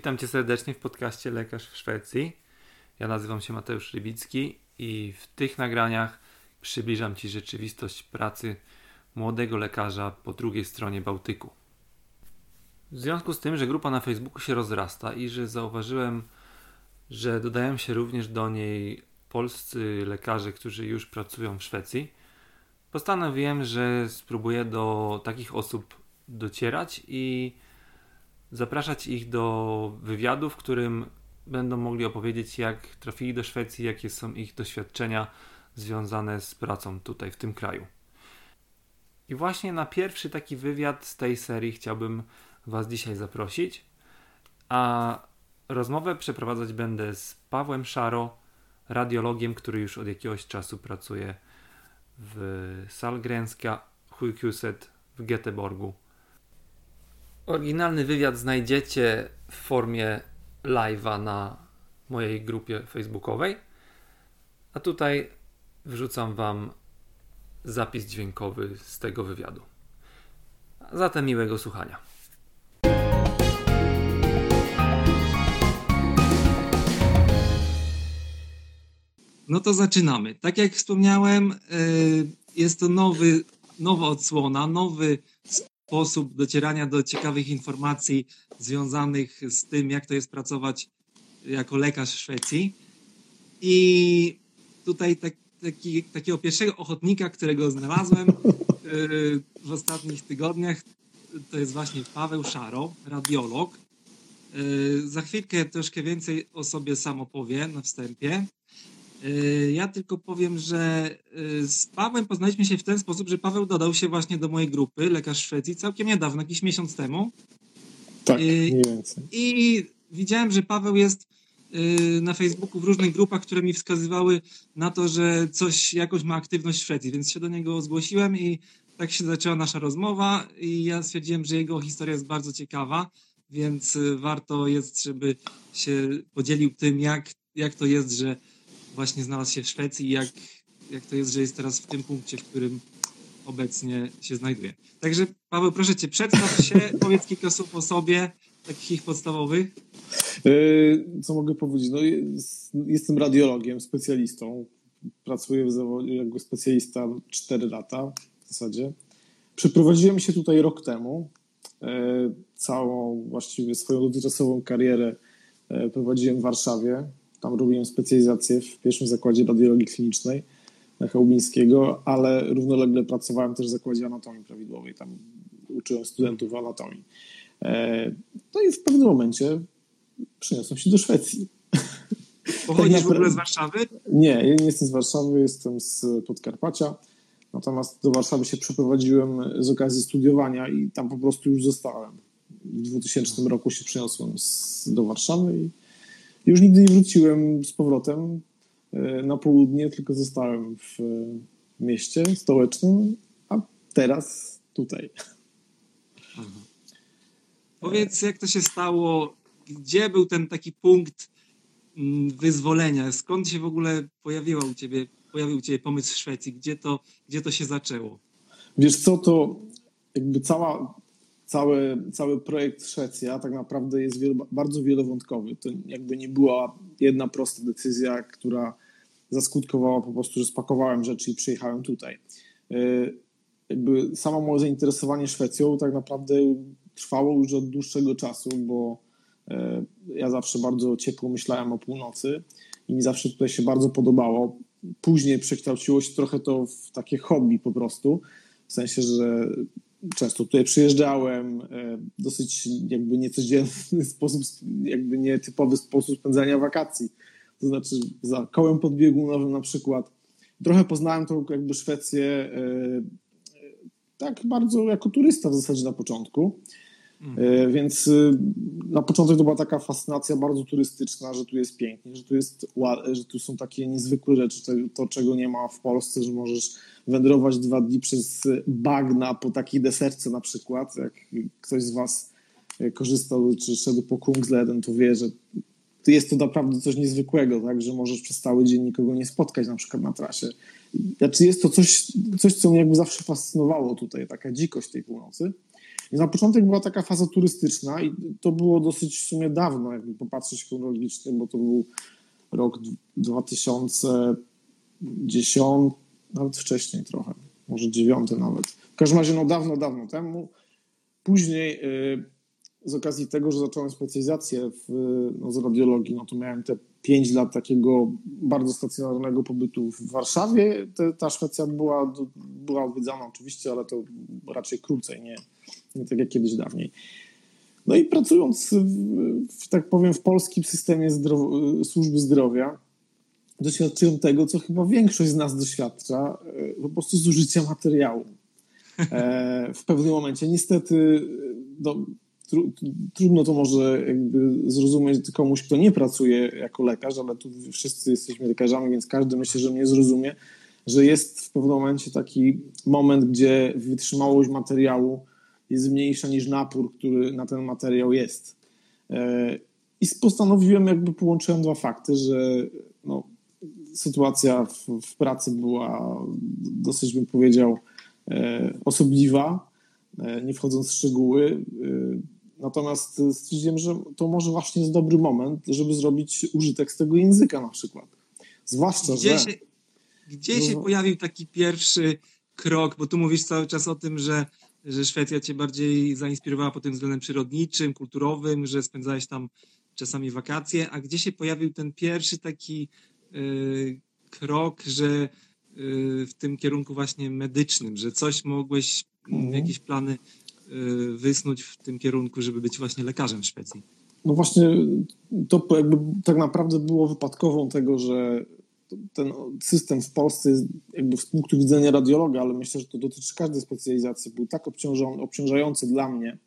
Witam Cię serdecznie w podcaście Lekarz w Szwecji. Ja nazywam się Mateusz Rybicki i w tych nagraniach przybliżam Ci rzeczywistość pracy młodego lekarza po drugiej stronie Bałtyku. W związku z tym, że grupa na Facebooku się rozrasta i że zauważyłem, że dodają się również do niej polscy lekarze, którzy już pracują w Szwecji, postanowiłem, że spróbuję do takich osób docierać i zapraszać ich do wywiadu, w którym będą mogli opowiedzieć, jak trafili do Szwecji, jakie są ich doświadczenia związane z pracą tutaj w tym kraju. I właśnie na pierwszy taki wywiad z tej serii chciałbym Was dzisiaj zaprosić. A rozmowę przeprowadzać będę z Pawłem Szaro, radiologiem, który już od jakiegoś czasu pracuje w Salgrenska Sjukhuset w Göteborgu Oryginalny wywiad znajdziecie w formie live'a na mojej grupie facebookowej. A tutaj wrzucam Wam zapis dźwiękowy z tego wywiadu. Zatem miłego słuchania. No to zaczynamy. Tak jak wspomniałem, y, jest to nowy, nowa odsłona, nowy sposób docierania do ciekawych informacji związanych z tym, jak to jest pracować jako lekarz w Szwecji. I tutaj tak, taki, takiego pierwszego ochotnika, którego znalazłem yy, w ostatnich tygodniach, to jest właśnie Paweł Szaro, radiolog. Yy, za chwilkę troszkę więcej o sobie sam opowie na wstępie. Y, ja tylko powiem, że y, z Pawłem poznaliśmy się w ten sposób, że Paweł dodał się właśnie do mojej grupy, lekarz Szwecji, całkiem niedawno, jakiś miesiąc temu. Tak, y, mniej więcej. I widziałem, że Paweł jest na Facebooku w różnych grupach, które mi wskazywały na to, że coś, jakąś ma aktywność w Szwecji, więc się do niego zgłosiłem i tak się zaczęła nasza rozmowa i ja stwierdziłem, że jego historia jest bardzo ciekawa, więc warto jest, żeby się podzielił tym, jak, jak to jest, że właśnie znalazł się w Szwecji i jak, jak to jest, że jest teraz w tym punkcie, w którym obecnie się znajduje. Także Paweł, proszę Cię, przedstaw się, powiedz kilka słów o sobie, takich podstawowych. E, co mogę powiedzieć? No, jestem radiologiem, specjalistą. Pracuję w zawodzie jako specjalista 4 lata w zasadzie. Przeprowadziłem się tutaj rok temu. E, całą właściwie swoją dotychczasową karierę e, prowadziłem w Warszawie. Tam robiłem specjalizację w pierwszym zakładzie radiologii klinicznej na Chałubińskiego, ale równolegle pracowałem też w zakładzie anatomii prawidłowej. Tam uczyłem studentów anatomii. E, no i w pewnym momencie przeniosłem się do Szwecji. Pochodzisz tak w ogóle z Warszawy? Nie, ja nie jestem z Warszawy, jestem z Podkarpacia. Natomiast do Warszawy się przeprowadziłem z okazji studiowania i tam po prostu już zostałem. W 2000 roku się przeniosłem do Warszawy i już nigdy nie wróciłem z powrotem e, na południe, tylko zostałem w mieście stołecznym, a teraz tutaj. Aha. Powiedz, jak to się stało? Gdzie był ten taki punkt mm, wyzwolenia? Skąd się w ogóle pojawiła u ciebie, pojawił u ciebie pomysł w Szwecji? Gdzie to, gdzie to się zaczęło? Wiesz co, to jakby cała cały, cały projekt Szwecja tak naprawdę jest wielo, bardzo wielowątkowy. To jakby nie była jedna prosta decyzja, która zaskutkowała po prostu, że spakowałem rzeczy i przyjechałem tutaj. E, jakby samo moje zainteresowanie Szwecją tak naprawdę trwało już od dłuższego czasu, bo e, ja zawsze bardzo ciepło myślałem o północy i mi zawsze tutaj się bardzo podobało. Później przekształciło się trochę to w takie hobby po prostu, w sensie, że często tutaj przyjeżdżałem, e, dosyć jakby niecodzienny sposób, jakby nietypowy sposób spędzania wakacji. To znaczy za kołem podbiegunowym na przykład. Trochę poznałem tą jakby Szwecję e, tak bardzo jako turysta w zasadzie na początku. Mhm. Więc na początek to była taka fascynacja bardzo turystyczna, że tu jest pięknie, że tu, jest, że tu są takie niezwykłe rzeczy, to czego nie ma w Polsce, że możesz wędrować dwa dni przez bagna po takiej deserce na przykład. Jak ktoś z Was e, korzystał czy szedł po Kungsleden, to wie, że jest to naprawdę coś niezwykłego, tak, że możesz przez cały dzień nikogo nie spotkać na przykład na trasie. Znaczy jest to coś, coś co mnie jakby zawsze fascynowało tutaj, taka dzikość tej północy. Na początek była taka faza turystyczna i to było dosyć w sumie dawno, jakby popatrzeć chronologicznie, bo to był rok 2010, nawet wcześniej trochę, może dziewiąty nawet. W każdym razie no dawno, dawno temu. Później y, z okazji tego, że zacząłem specjalizację w, no, z radiologii, no to miałem te 5 lat takiego bardzo stacjonarnego pobytu w Warszawie. Te, ta Szwecja była, była odwiedzana oczywiście, ale to raczej krócej, nie, nie tak jak kiedyś dawniej. No i pracując, w, tak powiem, w polskim systemie zdrow służby zdrowia, doświadczyłem tego, co chyba większość z nas doświadcza, e, po prostu zużycia materiału. E, w pewnym momencie. Niestety, no, tru, trudno to może jakby zrozumieć komuś, kto nie pracuje jako lekarz, ale tu wszyscy jesteśmy lekarzami, więc każdy myślę, że mnie zrozumie, że jest w pewnym momencie taki moment, gdzie wytrzymałość materiału jest mniejsza niż napór, który na ten materiał jest. E, I postanowiłem, jakby połączyłem dwa fakty, że no, sytuacja w, w pracy była dosyć, bym powiedział, e, osobliwa, e, nie wchodząc w szczegóły. Natomiast stwierdziłem, że to może właśnie jest dobry moment, żeby zrobić użytek z tego języka na przykład. Zwłaszcza, gdzie że... Się, gdzie no... się pojawił taki pierwszy krok, bo tu mówisz cały czas o tym, że, że Szwecja cię bardziej zainspirowała pod tym względem przyrodniczym, kulturowym, że spędzałeś tam czasami wakacje, a gdzie się pojawił ten pierwszy taki y, krok, że y, w tym kierunku właśnie medycznym, że coś mogłeś, mm. jakieś plany Y, wysnuć w tym kierunku, żeby być właśnie lekarzem w Szwecji? No właśnie to jakby tak naprawdę było wypadkową tego, że ten system w Polsce jest jakby z punktu widzenia radiologa, ale myślę, że to dotyczy każdej specjalizacji, był tak obciążający dla mnie.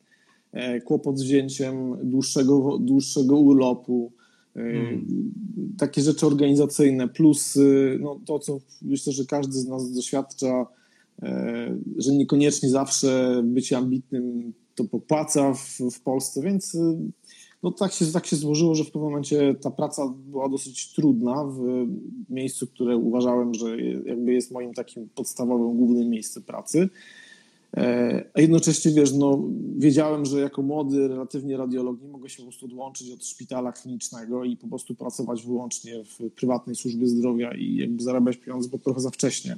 E, kłopot z wzięciem dłuższego, dłuższego urlopu, e, hmm. takie rzeczy organizacyjne, plus no, to, co myślę, że każdy z nas doświadcza E, że niekoniecznie zawsze bycie ambitnym to popłaca w, w Polsce, więc e, no tak, się, tak się złożyło, że w pewnym momencie ta praca była dosyć trudna w miejscu, które uważałem, że jakby jest moim takim podstawowym, głównym miejscem pracy. E, a jednocześnie, wiesz, no, wiedziałem, że jako młody relatywnie radiolog nie mogę się po prostu odłączyć od szpitala klinicznego i po prostu pracować wyłącznie w prywatnej służbie zdrowia i jakby zarabiać pieniądze, bo trochę za wcześnie.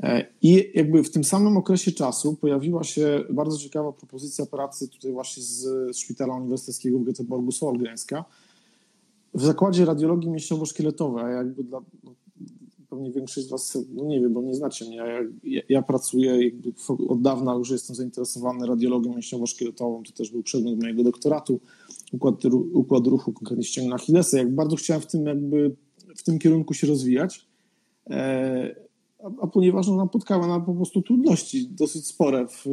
E, I jakby w tym samym okresie czasu pojawiła się bardzo ciekawa propozycja pracy tutaj właśnie z Szpitala Uniwersyteckiego w Göteborgu Solgrenska w zakładzie radiologii mięśniowo-szkieletowej, a jakby dla, no, pewnie większość z Was, no nie wiem, bo nie znacie mnie, ja, ja, ja pracuję jakby od dawna już jestem zainteresowany radiologią mięśniowo-szkieletową, to też był przedmiot mojego doktoratu, układ, układ ruchu, konkretnie ścięgna Achillesa, jak bardzo chciałem w tym jakby w tym kierunku się rozwijać. E, a, a ponieważ ona napotkała na po prostu trudności dosyć spore w,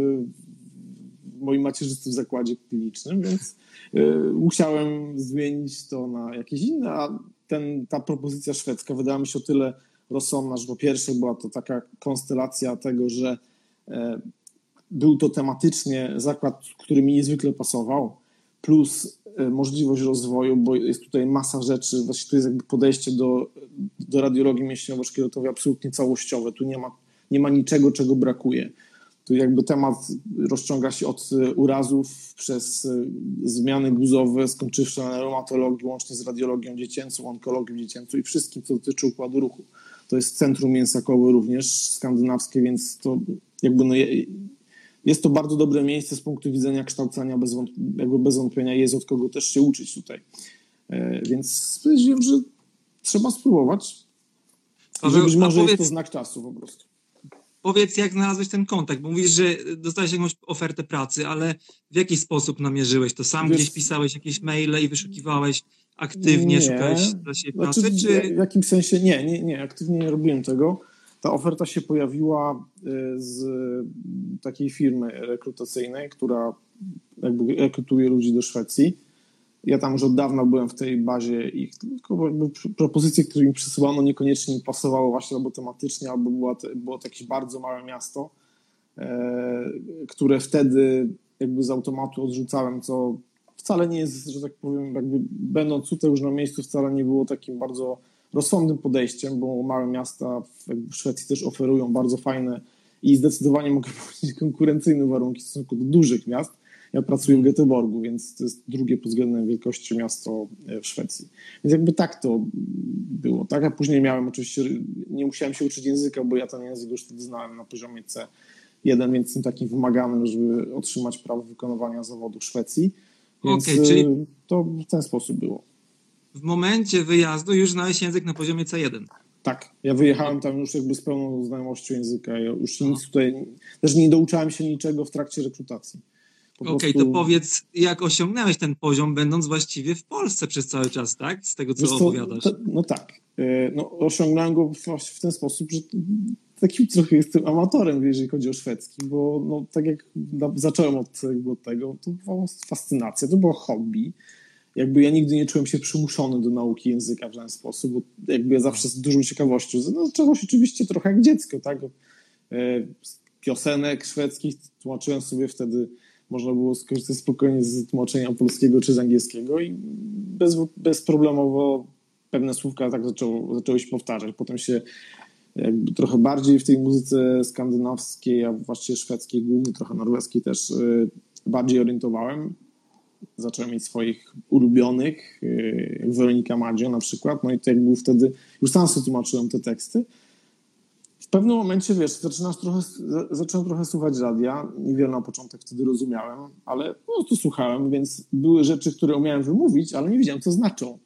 w moim macierzystym zakładzie klinicznym, więc y, musiałem zmienić to na jakieś inne, a ten, ta propozycja szwedzka wydała mi się o tyle rozsądna, że po pierwsze była to taka konstelacja tego, że y, był to tematycznie zakład, który mi niezwykle pasował, plus możliwość rozwoju, bo jest tutaj masa rzeczy, właśnie tu jest jakby podejście do, do radiologii mięśniowo-szkieletowej absolutnie całościowe, tu nie ma, nie ma niczego, czego brakuje. Tu jakby temat rozciąga się od e, urazów przez e, zmiany guzowe, skończywszy na reumatologii, łącznie z radiologią dziecięcą, onkologią dziecięcą i wszystkim, co dotyczy układu ruchu. To jest centrum mięsakowe również skandynawskie, więc to jakby no, jest to bardzo dobre miejsce z punktu widzenia kształcenia, bez, jakby bez wątpienia jest od kogo też się uczyć tutaj. E, więc stwierdziłem, że trzeba spróbować. Że być może powiedz, jest to znak czasu po prostu. Powiedz, jak znalazłeś ten kontakt, bo mówisz, że dostałeś jakąś ofertę pracy, ale w jaki sposób namierzyłeś to? Sam Wiesz, gdzieś pisałeś jakieś maile i wyszukiwałeś aktywnie, nie, szukałeś dla siebie pracy? Znaczy, czy... W jakimś sensie nie, nie, nie, aktywnie nie robiłem tego. Ta oferta się pojawiła y, z takiej firmy rekrutacyjnej, która jakby rekrutuje ludzi do Szwecji. Ja tam już od dawna byłem w tej bazie i tylko propozycje, które mi przysyłano, niekoniecznie mi pasowały właśnie albo tematycznie, albo było to, było to jakieś bardzo małe miasto, e, które wtedy jakby z automatu odrzucałem, co wcale nie jest, że tak powiem, jakby będąc tutaj już na miejscu, wcale nie było takim bardzo rozsądnym podejściem, bo małe miasta w, Szwecji też oferują bardzo fajne i zdecydowanie mogę powiedzieć konkurencyjne warunki w stosunku do dużych miast. Ja pracuję w Göteborgu, więc to jest drugie pod względem wielkości miasto e, w Szwecji. Więc jakby tak to było. Tak, a później miałem oczywiście, nie musiałem się uczyć języka, bo ja ten język już wtedy znałem na poziomie C1, więc jestem takim wymaganym, żeby otrzymać prawo wykonywania zawodu w Szwecji. Więc okay, czyli to w ten sposób było. W momencie wyjazdu już znałeś język na poziomie C1. Tak, ja wyjechałem tam już jakby z pełną znajomością języka. Ja już nic tutaj, też nie douczałem się niczego w trakcie rekrutacji. Okej, okay, prostu... to powiedz, jak osiągnąłeś ten poziom, będąc właściwie w Polsce przez cały czas, tak? Z tego, co Wiesz, opowiadasz. To, no tak. E, no, osiągnąłem go w, ten sposób, że takim trochę jestem amatorem, jeżeli chodzi o szwedzki, bo no, tak jak zacząłem od, od tego, to była fascynacja, to było hobby jakby ja nigdy nie czułem się przymuszony do nauki języka w żaden sposób, bo jakby ja zawsze z dużą ciekawością, no się oczywiście trochę jak dziecko, tak? E, piosenek szwedzkich tłumaczyłem sobie wtedy, można było skorzystać spokojnie z tłumaczenia polskiego czy z angielskiego i bez, bezproblemowo pewne słówka tak zaczęło, zaczęły się powtarzać. Potem się jakby trochę bardziej w tej muzyce skandynawskiej, a właściwie szwedzkiej, głównie trochę norweskiej też e, bardziej orientowałem zacząłem mieć swoich ulubionych, y, jak Weronika Madzio na przykład, no i to jak był wtedy, już sam sobie tłumaczyłem te teksty. W pewnym momencie, wiesz, zaczynasz trochę, zacząłem trochę słuchać radia, niewiele na początek wtedy rozumiałem, ale po prostu słuchałem, więc były rzeczy, które umiałem wymówić, ale nie wiedziałem, co znaczą.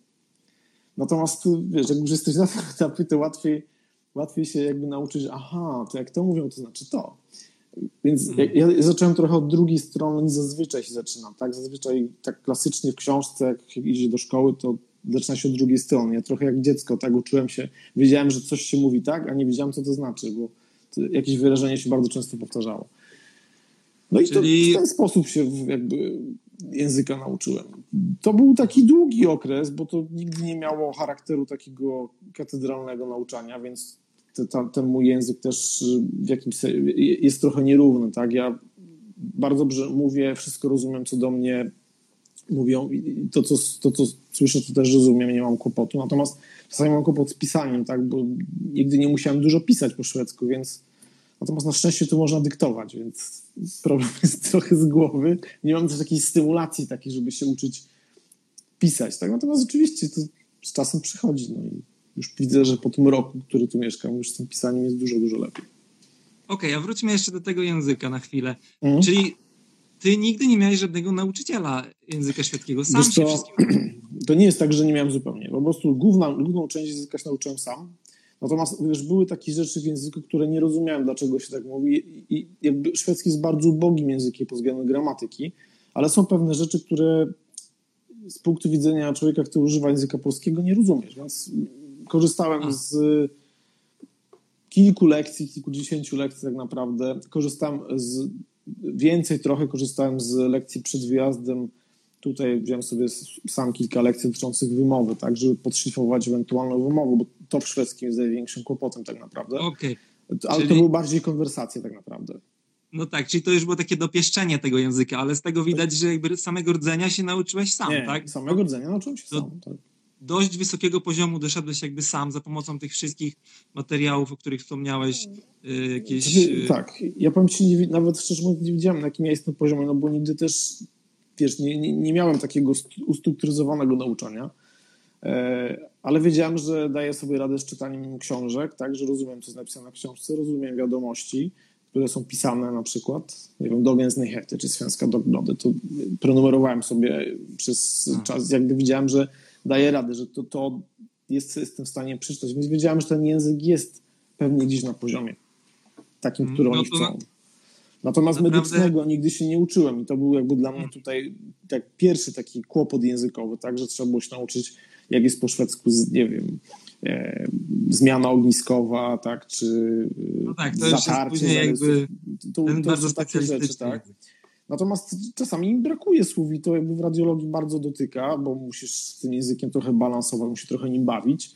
Natomiast, wiesz, jak już jesteś na tym etapie, to łatwiej, łatwiej się jakby nauczyć, aha, to jak to mówią, to znaczy to. Więc mhm. ja, ja, zacząłem trochę od drugiej strony niż zazwyczaj się zaczynam, tak? Zazwyczaj tak klasycznie w książce, jak idzie do szkoły, to zaczyna się od drugiej strony. Ja trochę jak dziecko, tak? Uczyłem się, wiedziałem, że coś się mówi tak, a nie wiedziałem, co to znaczy, bo to jakieś wyrażenie się bardzo często powtarzało. No i Czyli... to w ten sposób się jakby języka nauczyłem. To był taki długi okres, bo to nigdy nie miało charakteru takiego katedralnego nauczania, więc ten, ten mój język też w jakimś jest trochę nierówny, tak? Ja bardzo dobrze mówię, wszystko rozumiem, co do mnie mówią i to, co, to, co słyszę, to też rozumiem, nie mam kłopotu. Natomiast czasami mam kłopot z pisaniem, tak? Bo nigdy nie musiałem dużo pisać po szwedzku, więc natomiast na szczęście tu można dyktować, więc problem jest trochę z głowy. Nie mam też jakiejś stymulacji takiej, żeby się uczyć pisać, tak? Natomiast oczywiście to z czasem przychodzi, no i już widzę, że po tym roku, który tu mieszkam, już z tym pisaniem jest dużo, dużo lepiej. Okej, okay, a wróćmy jeszcze do tego języka na chwilę. Mhm. Czyli ty nigdy nie miałeś żadnego nauczyciela języka szwedzkiego, sam Wiesz się to, wszystkim... To nie jest tak, że nie miałem zupełnie. Po prostu główną, główną część języka się nauczyłem sam. Natomiast wiesz, były takie rzeczy w języku, które nie rozumiałem, dlaczego się tak mówi. I jakby szwedzki jest bardzo ubogim językiem pod względem gramatyki, ale są pewne rzeczy, które z punktu widzenia człowieka, który używa języka polskiego, nie rozumiesz. Więc korzystałem z kilku lekcji, kilkudziesięciu lekcji tak naprawdę. Korzystałem z, więcej trochę korzystałem z lekcji przed wyjazdem. Tutaj wziąłem sobie sam kilka lekcji dotyczących wymowy, tak, żeby podszlifować ewentualną wymowę, bo to w szwedzkim jest największym kłopotem tak naprawdę. Okay. Ale czyli... to były bardziej konwersacje tak naprawdę. No tak, czyli to już było takie dopieszczenie tego języka, ale z tego widać, że jakby samego rdzenia się nauczyłeś sam, Nie, tak? samego rdzenia nauczyłem się to, sam, tak dość wysokiego poziomu doszedłeś jakby sam za pomocą tych wszystkich materiałów, o których wspomniałeś. Y, jakieś... Znaczy, tak, ja powiem Ci, nawet szczerze mówiąc nie wiedziałem, na jakim ja jestem poziomie, no bo nigdy też, wiesz, nie, nie, nie miałem takiego ustrukturyzowanego nauczania, e, ale wiedziałem, że daję sobie radę z czytaniem książek, tak, że rozumiem, co jest napisane w książce, rozumiem wiadomości, które są pisane na przykład, nie wiem, Dagens Nyheter czy Svenska Dagbladet, to prenumerowałem sobie przez czas, jakby widziałem, że daje radę, że to, to jest, jestem w stanie przeczytać. Więc wiedziałem, że ten język jest pewnie gdzieś na poziomie takim, mm, który no oni chcą. Natomiast naprawdę... medycznego nigdy się nie uczyłem i to był jakby dla mnie mm. tutaj tak pierwszy taki kłopot językowy, tak, że trzeba było się nauczyć, jak jest po szwedzku, nie wiem, e, zmiana ogniskowa, tak, czy no tak, to zatarcie. Jakby to, to, to takie rzeczy, tak. Natomiast czasami im brakuje słów i to jakby w radiologii bardzo dotyka, bo musisz z tym językiem trochę balansować, musisz trochę nim bawić.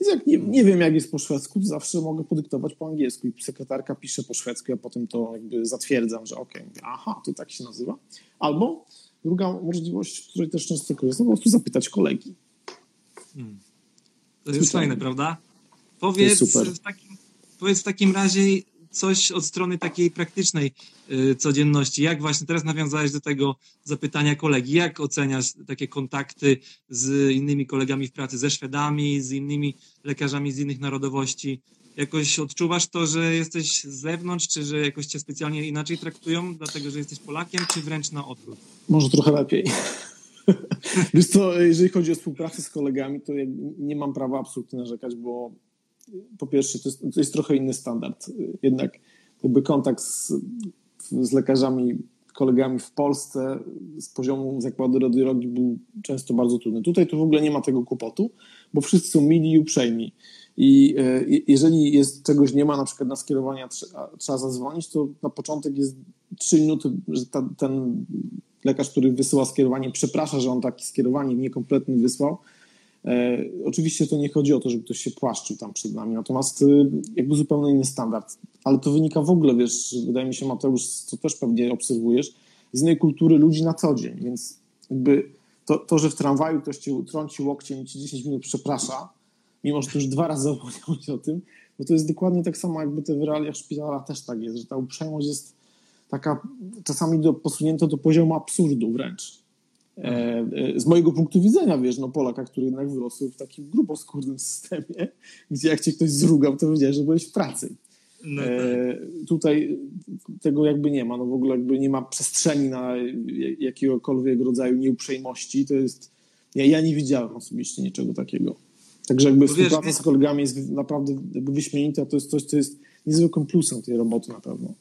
Więc jak nie, nie wiem, jak jest po szwedzku, to zawsze mogę podyktować po angielsku i sekretarka pisze po szwedzku, ja potem to jakby zatwierdzam, że okej, okay, aha, to tak się nazywa. Albo druga możliwość, której też często korzystam, po prostu zapytać kolegi. Hmm. To jest fajne, prawda? Powiedz w, takim, powiedz w takim razie, coś od strony takiej praktycznej y, codzienności. Jak właśnie teraz nawiązałeś do tego zapytania kolegi, jak oceniasz takie kontakty z innymi kolegami w pracy, ze Szwedami, z innymi lekarzami z innych narodowości? Jakoś odczuwasz to, że jesteś z zewnątrz, czy że jakoś cię specjalnie inaczej traktują, dlatego że jesteś Polakiem, czy wręcz na odwrót? Może trochę lepiej. Wiesz co, jeżeli chodzi o współpracę z kolegami, to ja nie mam prawa absolutnie narzekać, bo po pierwsze to jest, to jest trochę inny standard. Jednak jakby kontakt z, z lekarzami, kolegami w Polsce z poziomu zakładu radiologii był często bardzo trudny. Tutaj to w ogóle nie ma tego kłopotu, bo wszyscy są mili i uprzejmi. I e, jeżeli jest czegoś nie ma, na przykład na skierowania trzeba zadzwonić, to na początek jest trzy minuty, że ta, ten lekarz, który wysyła skierowanie, przeprasza, że on takie skierowanie niekompletnie wysłał. E, oczywiście to nie chodzi o to, żeby ktoś się płaszczył tam przed nami, natomiast y, jakby zupełnie inny standard. Ale to wynika w ogóle, wiesz, wydaje mi się Mateusz, co też pewnie obserwujesz, z innej kultury ludzi na co dzień, więc jakby to, to że w tramwaju ktoś cię trąci łokciem i ci 10 minut przeprasza, mimo że to już dwa razy opowiem o tym, no to jest dokładnie tak samo, jakby te w realiach szpitala też tak jest, że ta uprzejmość jest taka czasami do, posunięta do poziomu absurdu wręcz. E, e, z mojego punktu widzenia, wiesz, no Polaka, który jednak wyrosł w takim gruboskórnym systemie, gdzie jak cię ktoś zrugał, to wiedziałeś, że byłeś w pracy. No e, tak. tutaj tego jakby nie ma, no w ogóle jakby nie ma przestrzeni na jakiegokolwiek rodzaju nieuprzejmości, to jest, ja, ja nie widziałem osobiście niczego takiego. Także jakby współpraca z kolegami jest naprawdę jakby wyśmienita, to jest coś, co jest niezwykłym plusem tej roboty na pewno.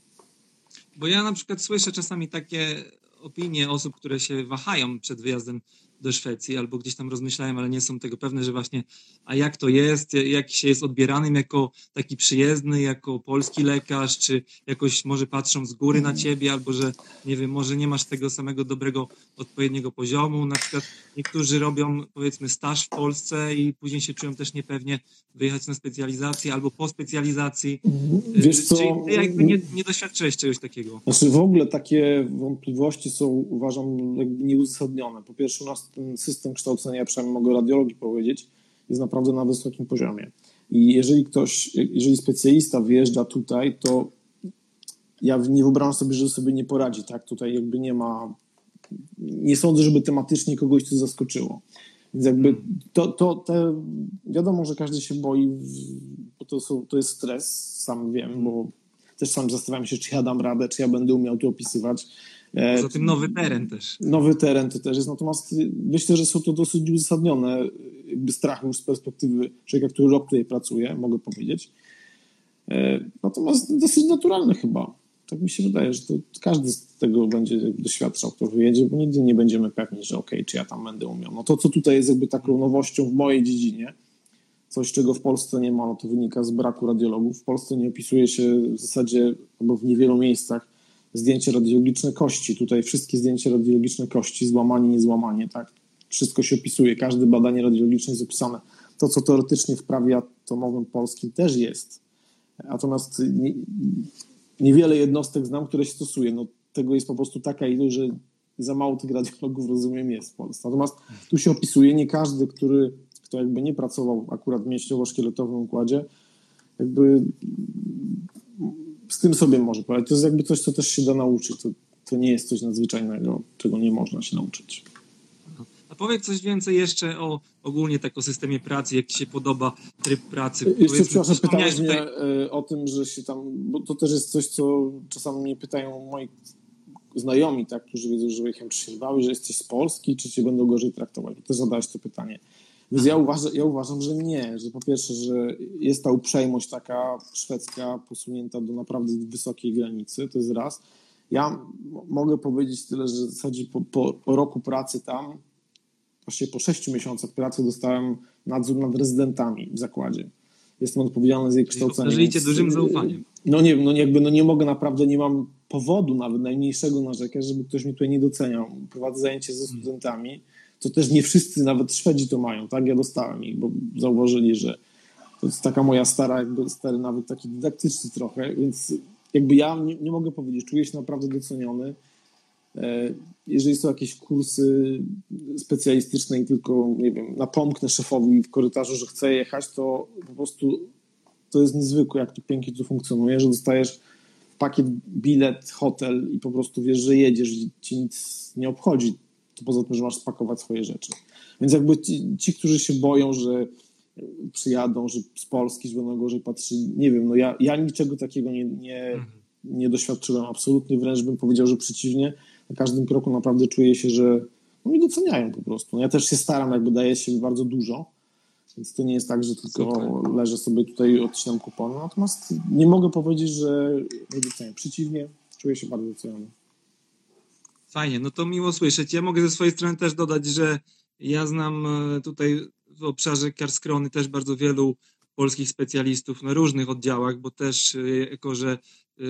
Bo ja na przykład słyszę czasami takie opinie osób, które się wahają przed wyjazdem do Szwecji albo gdzieś tam rozmyślają, ale nie są tego pewne, że właśnie, a jak to jest, jak się jest odbieranym jako taki przyjezdny, jako polski lekarz, czy jakoś może patrzą z góry na ciebie, albo że nie wiem, może nie masz tego samego dobrego, odpowiedniego poziomu. Na przykład niektórzy robią powiedzmy staż w Polsce i później się czują też niepewnie wyjechać na specjalizację albo po specjalizacji. Wiesz co? Czyli ty jakby nie, nie doświadczyłeś czegoś takiego. Znaczy w ogóle takie wątpliwości są uważam jakby nieuzasadnione. Po pierwsze u nas ten system kształcenia, przynajmniej mogę radiologii powiedzieć, jest naprawdę na wysokim poziomie. I jeżeli ktoś, jeżeli specjalista wyjeżdża tutaj, to ja nie wyobrażam sobie, że sobie nie poradzi, tak? Tutaj jakby nie ma, nie sądzę, żeby tematycznie kogoś to zaskoczyło. Więc jakby to, to te, wiadomo, że każdy się boi, bo to, są, to jest stres, sam wiem, bo też sam zastanawiam się, czy ja dam radę, czy ja będę umiał to opisywać. E, Poza tym nowy teren też. Nowy teren to też jest, natomiast myślę, że są to dosyć uzasadnione strachy już z perspektywy człowieka, który rok tutaj pracuje, mogę powiedzieć. E, natomiast dosyć naturalne chyba. Tak mi się wydaje, że to każdy z tego będzie doświadczał, kto wyjedzie, bo nigdy nie będziemy pewni, że okej, okay, czy ja tam będę umiał. No to, co tutaj jest jakby taką nowością w mojej dziedzinie, coś, czego w Polsce nie ma, no to wynika z braku radiologów. W Polsce nie opisuje się w zasadzie, albo w niewielu miejscach, zdjęcie radiologiczne kości. Tutaj wszystkie zdjęcia radiologiczne kości, złamanie, niezłamanie, tak? Wszystko się opisuje, każde badanie radiologiczne jest opisane. To, co teoretycznie w prawie atomowym polskim też jest. Natomiast nie, niewiele jednostek znam, które się stosuje. No, tego jest po prostu taka ilość, że za mało tych radiologów, rozumiem, jest w Polsce. Natomiast tu się opisuje, nie każdy, który, kto jakby nie pracował akurat w mięśniowo-szkieletowym układzie, jakby z tym sobie może poradzić. To jest jakby coś, co też się da nauczyć. To, to nie jest coś nadzwyczajnego, czego nie można się nauczyć. A powiedz coś więcej jeszcze o ogólnie tak o systemie pracy, jak Ci się podoba tryb pracy. Jeszcze przepraszam, pytałeś tutaj... mnie e, o tym, że się tam, bo to też jest coś, co czasami mnie pytają moi znajomi, tak, którzy wiedzą, że wyjechałem, czy się bały, że jesteś z Polski, czy Cię będą gorzej traktowali. Też zadałeś to pytanie. Więc ja uważam, ja uważam, że nie, że po pierwsze, że jest ta uprzejmość taka szwedzka posunięta do naprawdę wysokiej granicy, to jest raz. Ja mogę powiedzieć tyle, że w zasadzie po, po, roku pracy tam, właściwie po sześciu miesiącach pracy dostałem nadzór nad rezydentami w zakładzie. Jestem odpowiedzialny za ich kształcenie. Żyjcie dużym zaufaniem. No nie, no jakby no nie mogę naprawdę, nie mam powodu nawet najmniejszego narzekać, żeby ktoś mi tutaj nie doceniał. Prowadzę zajęcie ze studentami to też nie wszyscy, nawet Szwedzi to mają, tak? Ja dostałem ich, bo zauważyli, że to jest taka moja stara, jakby stary nawet taki dydaktyczny trochę, więc jakby ja nie, nie mogę powiedzieć, czuję się naprawdę doceniony. E, jeżeli są jakieś kursy specjalistyczne i tylko, nie wiem, napomknę szefowi w korytarzu, że chcę jechać, to po prostu to jest niezwykłe, jak to pięknie tu funkcjonuje, że dostajesz pakiet, bilet, hotel i po prostu wiesz, że jedziesz i ci nic nie obchodzi, to poza tym, że masz spakować swoje rzeczy. Więc jakby ci, ci którzy się boją, że przyjadą, że z Polski, że będą gorzej patrzyli, nie wiem, no ja, ja niczego takiego nie, nie, mhm. nie doświadczyłem absolutnie, wręcz bym powiedział, że przeciwnie, na każdym kroku naprawdę czuję się, że no i doceniają po prostu. No ja też się staram, jakby daję się bardzo dużo, więc to nie jest tak, że tylko Super. leżę sobie tutaj i odcinam kupony. Natomiast nie mogę powiedzieć, że nie doceniam. Przeciwnie, czuję się bardzo doceniony. Fajnie, no to miło słyszeć. Ja mogę ze swojej strony też dodać, że ja znam e, tutaj w obszarze Karskrony też bardzo wielu polskich specjalistów na różnych oddziałach, bo też e, jako, że e,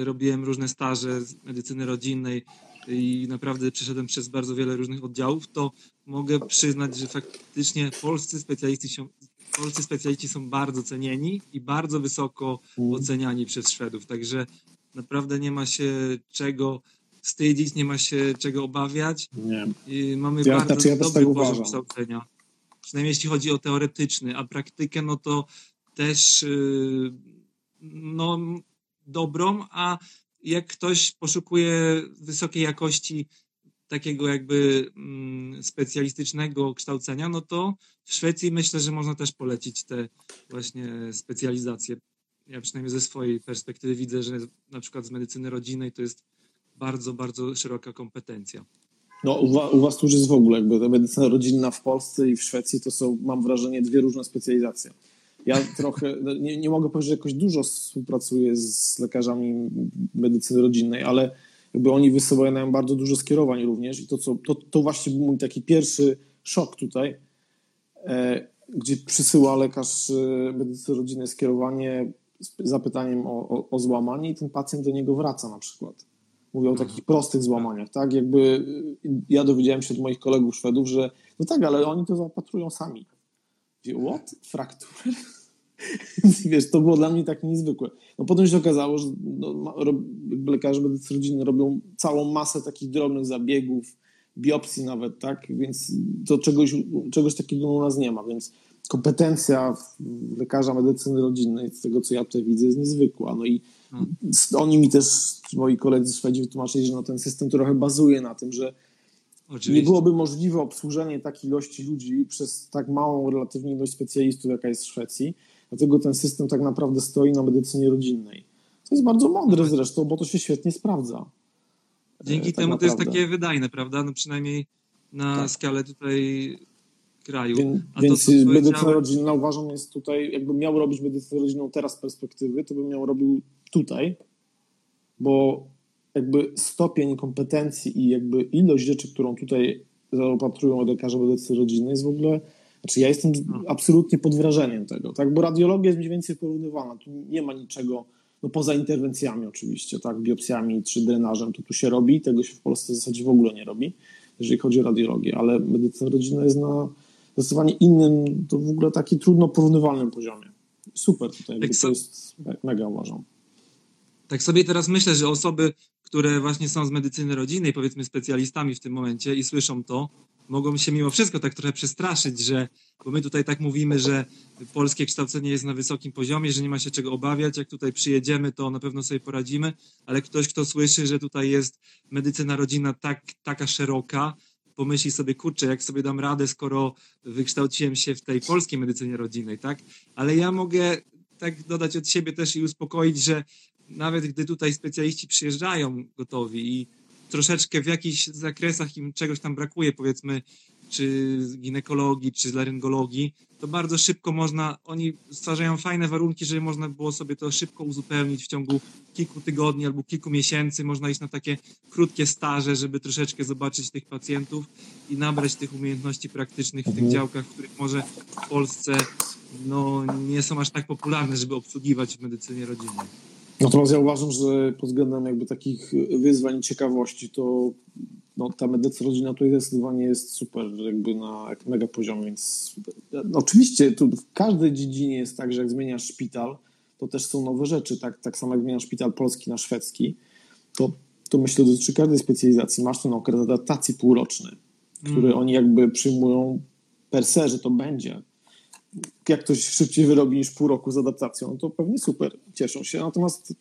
robiłem różne staże z medycyny rodzinnej, i naprawdę przeszedłem przez bardzo wiele różnych oddziałów, to mogę przyznać, że faktycznie polscy specjaliści są, polscy specjaliści są bardzo cenieni i bardzo wysoko mm. oceniani przez Szwedów. Także naprawdę nie ma się czego wstydzić, nie ma się czego obawiać. Nie. I mamy ja, bardzo znaczy ja dobry tak poziom kształcenia. Przynajmniej jeśli chodzi o teoretyczny, a praktykę, no to też yy, no, dobrą, a jak ktoś poszukuje wysokiej jakości takiego jakby mm, specjalistycznego kształcenia, no to w Szwecji myślę, że można też polecić te właśnie specjalizacje. Ja przynajmniej ze swojej perspektywy widzę, że na przykład z medycyny rodzinnej to jest bardzo, bardzo szeroka kompetencja. No, u, was tu już jest w ogóle jakby ta medycyna rodzinna w Polsce i w Szwecji to są, mam wrażenie, dwie różne specjalizacje. Ja trochę, no, nie, nie mogę powiedzieć, że jakoś dużo współpracuję z lekarzami medycyny rodzinnej, ale jakby oni wysyłają bardzo dużo skierowań również i to, co, to, to właśnie był mój taki pierwszy szok tutaj, e, gdzie przysyła lekarz e, medycyny rodzinnej skierowanie z zapytaniem o, o, o, złamanie i ten pacjent do niego wraca na przykład. Mówię o mhm. takich prostych złamaniach, tak? Jakby ja dowiedziałem się od moich kolegów Szwedów, że no tak, ale oni to zaopatrują sami. What? Fraktury? wiesz, to było dla mnie tak niezwykłe. No potem się okazało, że no, lekarze medycyny rodzinnej robią całą masę takich drobnych zabiegów, biopsji nawet, tak? Więc to czegoś, czegoś takiego u nas nie ma, więc kompetencja lekarza medycyny rodzinnej, z tego co ja tutaj widzę, jest niezwykła. No i. oni mi też, moi koledzy Szwedzi wytłumaczyli, że no ten system trochę bazuje na tym, że Oczywiście. Nie byłoby możliwe obsłużenie takiej ilości ludzi przez tak małą relatywnie ilość specjalistów, jaka jest w Szwecji. Dlatego ten system tak naprawdę stoi na medycynie rodzinnej. To jest bardzo mądre no. zresztą, bo to się świetnie sprawdza. Dzięki e, tak temu naprawdę. to jest takie wydajne, prawda? No przynajmniej na tak. skalę tutaj kraju. Więc, A więc to, medycyna rodzinna uważam jest tutaj, jakbym miał robić medycynę rodzinną teraz z perspektywy, to bym miał robił tutaj, bo jakby stopień kompetencji i jakby ilość rzeczy, którą tutaj zaopatrują lekarze medycyny rodzinnej jest w ogóle znaczy ja jestem absolutnie pod wrażeniem tego, tak? Bo radiologia jest mniej więcej porównywana. Tu nie ma niczego, no poza interwencjami oczywiście, tak? Biopsjami czy drenażem to tu się robi, tego się w Polsce w zasadzie w ogóle nie robi, jeżeli chodzi o radiologię, ale medycyna rodzinna jest na zdecydowanie innym, to w ogóle taki trudno porównywalnym poziomie. Super tutaj, tak to jest mega uważam. Tak sobie teraz myślę, że osoby, które właśnie są z medycyny rodzinnej, powiedzmy specjalistami w tym momencie i słyszą to, mogą się mimo wszystko tak trochę przestraszyć, że, bo my tutaj tak mówimy, że polskie kształcenie jest na wysokim poziomie, że nie ma się czego obawiać, jak tutaj przyjedziemy, to na pewno sobie poradzimy, ale ktoś, kto słyszy, że tutaj jest medycyna rodzinna tak, taka szeroka, pomyśli sobie, kurczę, jak sobie dam radę, skoro wykształciłem się w tej polskiej medycynie rodzinnej, tak? Ale ja mogę tak dodać od siebie też i uspokoić, że nawet gdy tutaj specjaliści przyjeżdżają gotowi i troszeczkę w jakichś zakresach im czegoś tam brakuje, powiedzmy, czy z ginekologii, czy z laryngologii, to bardzo szybko można, oni stwarzają fajne warunki, żeby można było sobie to szybko uzupełnić w ciągu kilku tygodni albo kilku miesięcy. Można iść na takie krótkie staże, żeby troszeczkę zobaczyć tych pacjentów i nabrać tych umiejętności praktycznych w tych mhm. działkach, w których może w Polsce no, nie są aż tak popularne, żeby obsługiwać w medycynie rodzinnej. Natomiast ja uważam, że pod względem jakby takich wyzwań i ciekawości, to no, ta medycyna rodzina tutaj zdecydowanie jest super, jakby na mega poziomie, więc no, oczywiście tu w każdej dziedzinie jest tak, że jak zmieniasz szpital, to też są nowe rzeczy, tak, tak samo jak zmieniasz szpital polski na szwedzki, to, to myślę dotyczy każdej specjalizacji. Masz ten okres adaptacji półroczny, który mm. oni jakby przyjmują per se, że to będzie jak ktoś szybciej wyrobi niż pół roku z adaptacją, no to pewnie super, cieszą się. Natomiast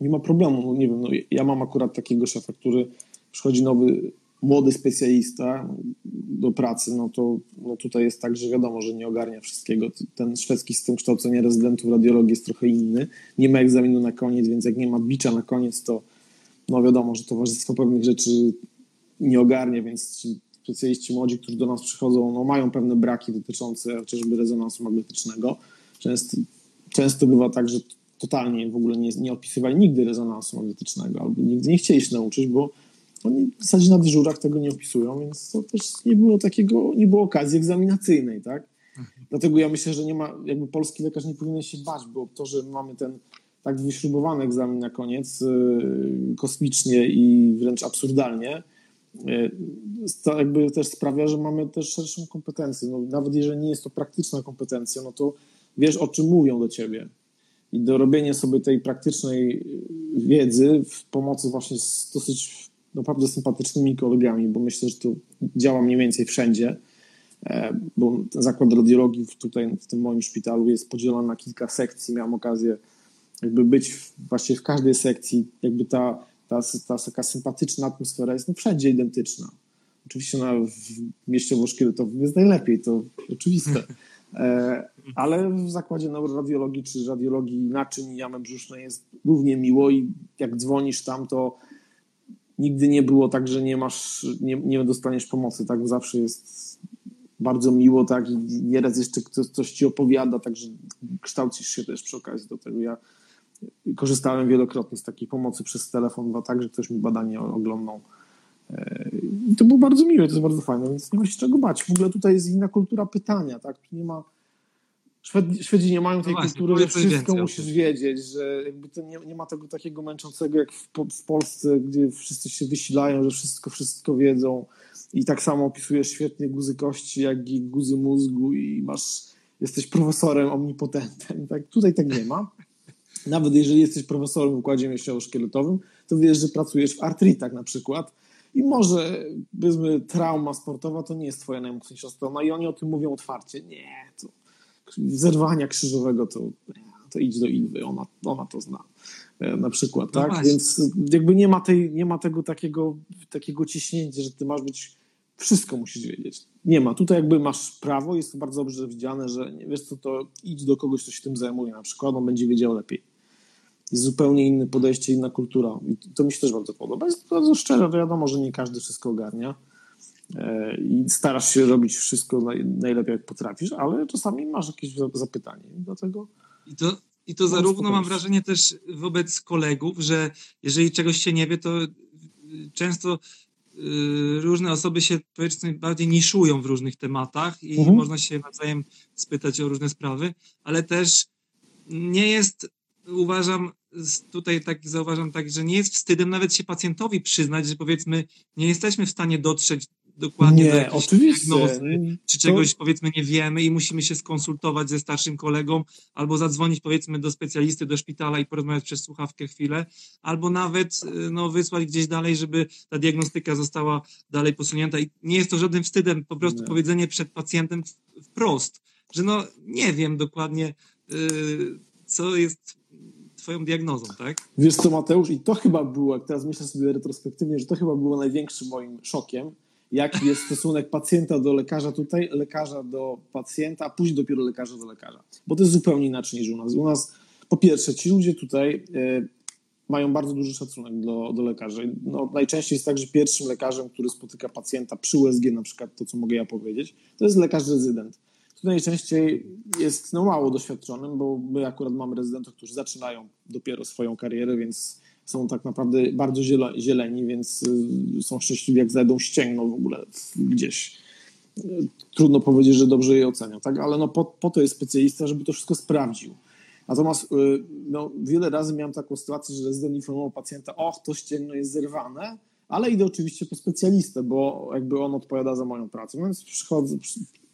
nie ma problemu. Nie wiem, no, ja mam akurat takiego szefa, który przychodzi nowy, młody specjalista do pracy, no to no tutaj jest tak, że wiadomo, że nie ogarnia wszystkiego. Ten szwedzki system kształcenia rezydentów radiologii jest trochę inny. Nie ma egzaminu na koniec, więc jak nie ma bicza na koniec, to no wiadomo, że towarzystwo pewnych rzeczy nie ogarnia, więc specjaliści młodzi, którzy do nas przychodzą, no mają pewne braki dotyczące chociażby rezonansu magnetycznego. Często, często bywa tak, że totalnie w ogóle nie, nie opisywali nigdy rezonansu magnetycznego albo nigdy nie chcieli się nauczyć, bo oni w zasadzie na dyżurach tego nie opisują, więc to też nie było takiego, nie było okazji egzaminacyjnej, tak? Mhm. Dlatego ja myślę, że nie ma, jakby polski lekarz nie powinien się bać, bo to, że mamy ten tak wyśrubowany egzamin na koniec, yy, kosmicznie i wręcz absurdalnie, to jakby też sprawia, że mamy też szerszą kompetencję. No, nawet jeżeli nie jest to praktyczna kompetencja, no to wiesz, o czym mówią do ciebie i dorobienie sobie tej praktycznej wiedzy w pomocy właśnie z dosyć naprawdę sympatycznymi kolegami, bo myślę, że to działa mniej więcej wszędzie, e, bo zakład radiologii tutaj w tym moim szpitalu jest podzielony na kilka sekcji. Miałem okazję jakby być właśnie w każdej sekcji, jakby ta, ta, ta taka sympatyczna atmosfera jest no wszędzie identyczna. Oczywiście na, w mieście Woszkielotowym jest najlepiej, to oczywiste. E, ale w zakładzie radiologii czy radiologii naczyń i jamy brzusznej jest równie miło i jak dzwonisz tam, to nigdy nie było tak, że nie masz, nie, nie dostaniesz pomocy, tak? Zawsze jest bardzo miło, tak? I nieraz jeszcze ktoś coś ci opowiada, także kształcisz się też przy okazji do tego. Ja korzystałem wielokrotnie z takiej pomocy przez telefon, bo tak, że ktoś mi badanie oglądał. E, I to było bardzo miłe, to jest bardzo fajne, więc nie ma się czego bać. W ogóle tutaj jest inna kultura pytania, tak? Tu nie ma Szwedzi, Szwedzi nie mają tej no właśnie, kultury, że wszystko musisz wiedzieć, że jakby to nie, nie ma tego takiego męczącego jak w, w, Polsce, gdzie wszyscy się wysilają, że wszystko, wszystko wiedzą i tak samo opisujesz świetnie guzy kości, jak i guzy mózgu i masz, jesteś profesorem omnipotentem. Tak? Tutaj tak nie ma. Nawet jeżeli jesteś profesorem w układzie mięśniowo-szkieletowym, to wiesz, że pracujesz w artritach na przykład i może, powiedzmy, trauma sportowa to nie jest twoja najmocniejsza strona i oni o tym mówią otwarcie. Nie, to zerwania krzyżowego to, to idź do Ilwy, ona, ona to zna e, na przykład, no tak? Właśnie. Więc jakby nie ma, tej, nie ma tego takiego, takiego ciśnięcia, że ty masz być, wszystko musisz wiedzieć. Nie ma. Tutaj jakby masz prawo, jest to bardzo dobrze widziane, że wiesz co, to idź do kogoś, kto się tym zajmuje na przykład, on będzie wiedział lepiej. Jest zupełnie inne podejście, inna kultura i to mi się też bardzo podoba. Jest bardzo szczere, wiadomo, że nie każdy wszystko ogarnia, E, i starasz się robić wszystko najlepiej, jak potrafisz, ale czasami masz jakieś zapytanie. Dlatego. I to, i to zarówno mam wrażenie też wobec kolegów, że jeżeli czegoś się nie wie, to często y, różne osoby się powiedzmy bardziej niszują w różnych tematach i mhm. można się nawzajem spytać o różne sprawy, ale też nie jest, uważam, tutaj tak zauważam tak, że nie jest wstydem nawet się pacjentowi przyznać, że powiedzmy nie jesteśmy w stanie dotrzeć dokładnie nie, do oczywiście. diagnozy, czy czegoś to... powiedzmy nie wiemy i musimy się skonsultować ze starszym kolegą, albo zadzwonić powiedzmy do specjalisty, do szpitala i porozmawiać przez słuchawkę chwilę, albo nawet y, no, wysłać gdzieś dalej, żeby ta diagnostyka została dalej posunięta. I nie jest to żadnym wstydem, po prostu nie. powiedzenie przed pacjentem wprost, że no nie wiem dokładnie, yy, co jest twoją diagnozą, tak? Wiesz co, Mateusz, i to chyba było, jak teraz myślę sobie retrospektywnie, że to chyba było największym moim szokiem, jaki jest stosunek pacjenta do lekarza tutaj, lekarza do pacjenta, a później dopiero lekarza do lekarza. Bo to jest zupełnie inaczej niż u nas. U nas, po pierwsze, ci ludzie tutaj y, mają bardzo duży szacunek do, do lekarzy. No, najczęściej jest tak, że pierwszym lekarzem, który spotyka pacjenta przy USG, na przykład to, co mogę ja powiedzieć, to jest lekarz rezydent. Tutaj najczęściej jest no, mało doświadczonym, bo my akurat mamy rezydentów, którzy zaczynają dopiero swoją karierę, więc są tak naprawdę bardzo zieleni, więc y, są szczęśliwi, jak znajdą ścięgno w ogóle gdzieś. Trudno powiedzieć, że dobrze je ocenią, tak? ale no po, po to jest specjalista, żeby to wszystko sprawdził. Natomiast y, no, wiele razy miałem taką sytuację, że rezydent informował pacjenta, och, to ścięgno jest zerwane, ale idę oczywiście po specjalistę, bo jakby on odpowiada za moją pracę. Więc przychodzę,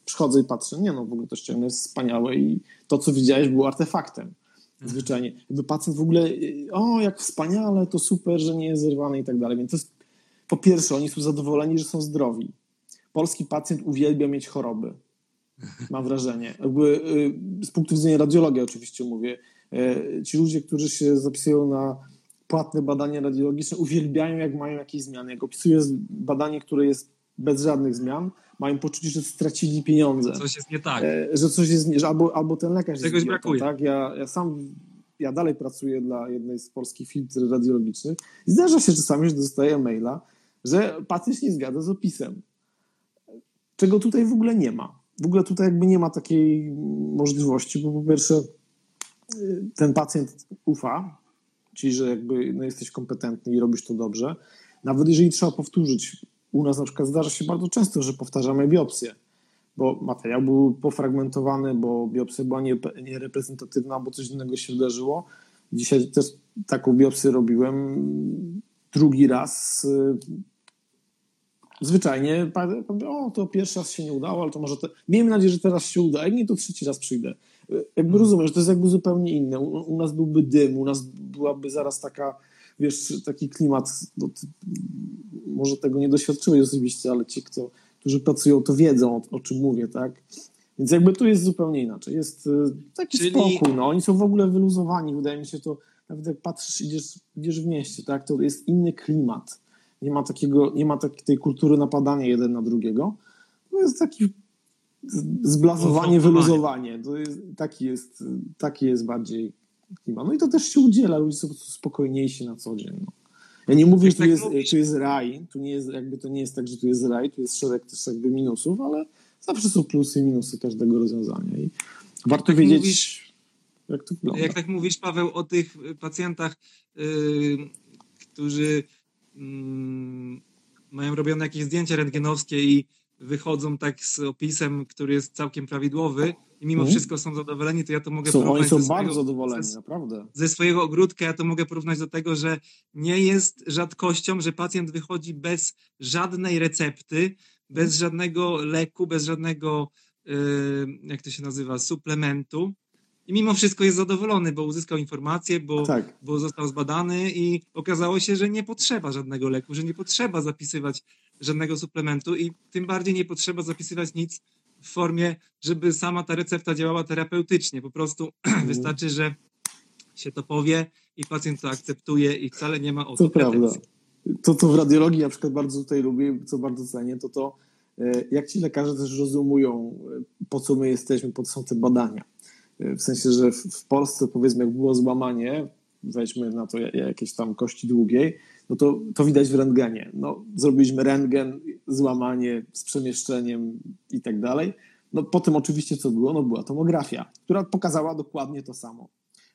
przychodzę i patrzę, nie no, w ogóle to ścięgno jest wspaniałe i to, co widziałeś, było artefaktem. Zwyczajnie. Jakby pacjent w ogóle, o jak wspaniale, to super, że nie jest zerwany i tak dalej. Więc to jest, po pierwsze, oni są zadowoleni, że są zdrowi. Polski pacjent uwielbia mieć choroby. mam wrażenie. Jakby, z punktu widzenia radiologii oczywiście mówię. Ci ludzie, którzy się zapisują na płatne badania radiologiczne, uwielbiają jak mają jakieś zmiany. Jak opisuję badanie, które jest bez żadnych zmian, mają poczucie, że stracili pieniądze. Coś jest nie tak. Że coś jest, że albo, albo ten lekarz Czegoś jest brakuje. Tak? Ja, ja sam ja dalej pracuję dla jednej z polskich filtr radiologicznych i zdarza się czasami, że dostaję maila, że pacjent nie zgadza z opisem. Czego tutaj w ogóle nie ma. W ogóle tutaj jakby nie ma takiej możliwości, bo po pierwsze ten pacjent ufa, czyli że jakby no, jesteś kompetentny i robisz to dobrze. Nawet jeżeli trzeba powtórzyć, u nas na przykład zdarza się bardzo często, że powtarzamy biopsję bo materiał był pofragmentowany, bo biopsja była niereprezentatywna, bo coś innego się wydarzyło. Dzisiaj też taką biopsję robiłem drugi raz. Zwyczajnie, o, to pierwszy raz się nie udało, ale to może. Te... Miejmy nadzieję, że teraz się uda. Jak nie, to trzeci raz przyjdę. Jakby rozumiem, że to jest jakby zupełnie inne. U, u nas byłby dym, u nas byłaby zaraz taka, wiesz, taki klimat. No, może tego nie doświadczyłeś osobiście, ale ci, kto którzy pracują, to wiedzą, o, o czym mówię, tak? Więc jakby tu jest zupełnie inaczej. Jest y, taki Czyli... spokój, no. Oni są w ogóle wyluzowani. Wydaje mi się to, nawet jak patrzysz, idziesz, idziesz w mieście, tak? To jest inny klimat. Nie ma takiego, nie ma takiej tej kultury napadania jeden na drugiego. To jest taki zblazowanie, wyluzowanie. To jest, taki, jest, taki jest bardziej klimat. No i to też się udziela. Ludzie są spokojniejsi na co dzień. No. Ja nie mówię, że tu tak jest, tu jest raj, tu nie jest, jakby to nie jest tak, że tu jest raj, tu jest szereg też jakby minusów, ale zawsze są plusy i minusy każdego rozwiązania i warto tak wiedzieć, mówisz, jak to wygląda. Jak tak mówisz, Paweł, o tych pacjentach, yy, którzy yy, mają robione jakieś zdjęcia rentgenowskie i wychodzą tak z opisem, który jest całkiem prawidłowy i mimo hmm. wszystko są zadowoleni, to ja to mogę są, porównać... Oni są bardzo zadowoleni, ze, naprawdę. Ze swojego ogródka ja to mogę porównać do tego, że nie jest rzadkością, że pacjent wychodzi bez żadnej recepty, bez mhm. żadnego leku, bez żadnego, yy, jak to się nazywa, suplementu, i mimo wszystko jest zadowolony, bo uzyskał informacje, bo, tak. bo został zbadany i okazało się, że nie potrzeba żadnego leku, że nie potrzeba zapisywać żadnego suplementu i tym bardziej nie potrzeba zapisywać nic w formie, żeby sama ta recepta działała terapeutycznie. Po prostu mm. wystarczy, że się to powie i pacjent to akceptuje i wcale nie ma o to, prawda. To, co w radiologii na przykład bardzo tutaj lubię, co bardzo cenię, to to, e, jak ci lekarze też rozumują, e, po co my jesteśmy, po co są te badania. E, w sensie, że w Polsce powiedzmy, jak było złamanie, weźmy na to jakieś tam kości długiej, no to, to widać w rentgenie. No, zrobiliśmy rentgen, złamanie z przemieszczeniem i tak dalej. No po tym oczywiście co było? No była tomografia, która pokazała dokładnie to samo.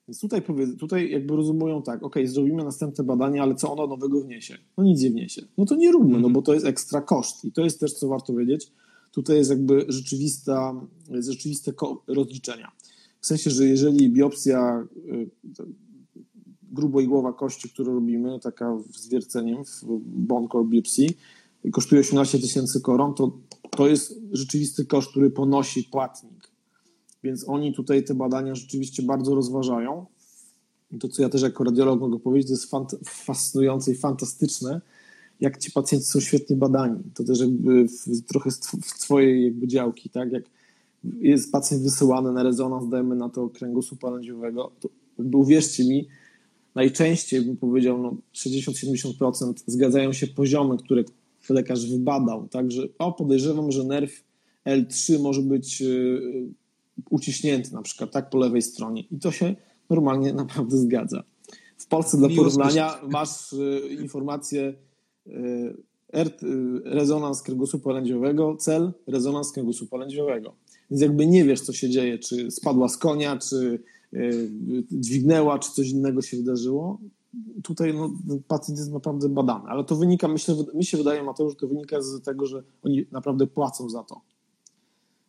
Więc tutaj, tutaj jakby rozumują tak, ok, zrobimy następne badania, ale co ono nowego wniesie? No nic nie wniesie. No to nie róbmy, no bo to jest ekstra koszt i to jest też, co warto wiedzieć, tutaj jest jakby rzeczywista, rzeczywiste rozliczenia. W sensie, że jeżeli biopsja y, gruboigłowa kości, którą robimy, taka z wierceniem w bone core kosztuje 18 tysięcy koron, to to jest rzeczywisty koszt, który ponosi płatnik. Więc oni tutaj te badania rzeczywiście bardzo rozważają. I to, co ja też jako radiolog mogę powiedzieć, to jest fascynujące i fantastyczne, jak ci pacjenci są świetnie badani. To też jakby w, trochę w twojej jakby działki, tak? Jak jest pacjent wysyłany na rezonans, dajemy na to kręgosłupa lędźwiowego, to uwierzcie mi, najczęściej bym powiedział, no 60-70% zgadzają się poziomy, które lekarz wybadał. Także o, podejrzewam, że nerw L3 może być yy, uciśnięty na przykład tak po lewej stronie i to się normalnie naprawdę zgadza. W Polsce dla porównania masz y, informację y, y, rezonans kręgosłupa lędźwiowego, cel rezonans kręgosłupa lędźwiowego. Więc jakby nie wiesz, co się dzieje, czy spadła z konia, czy y, dźwignęła, czy coś innego się wydarzyło, tutaj no, pacjent jest naprawdę badany. Ale to wynika, myślę, mi się wydaje, Mateusz, że to wynika z tego, że oni naprawdę płacą za to.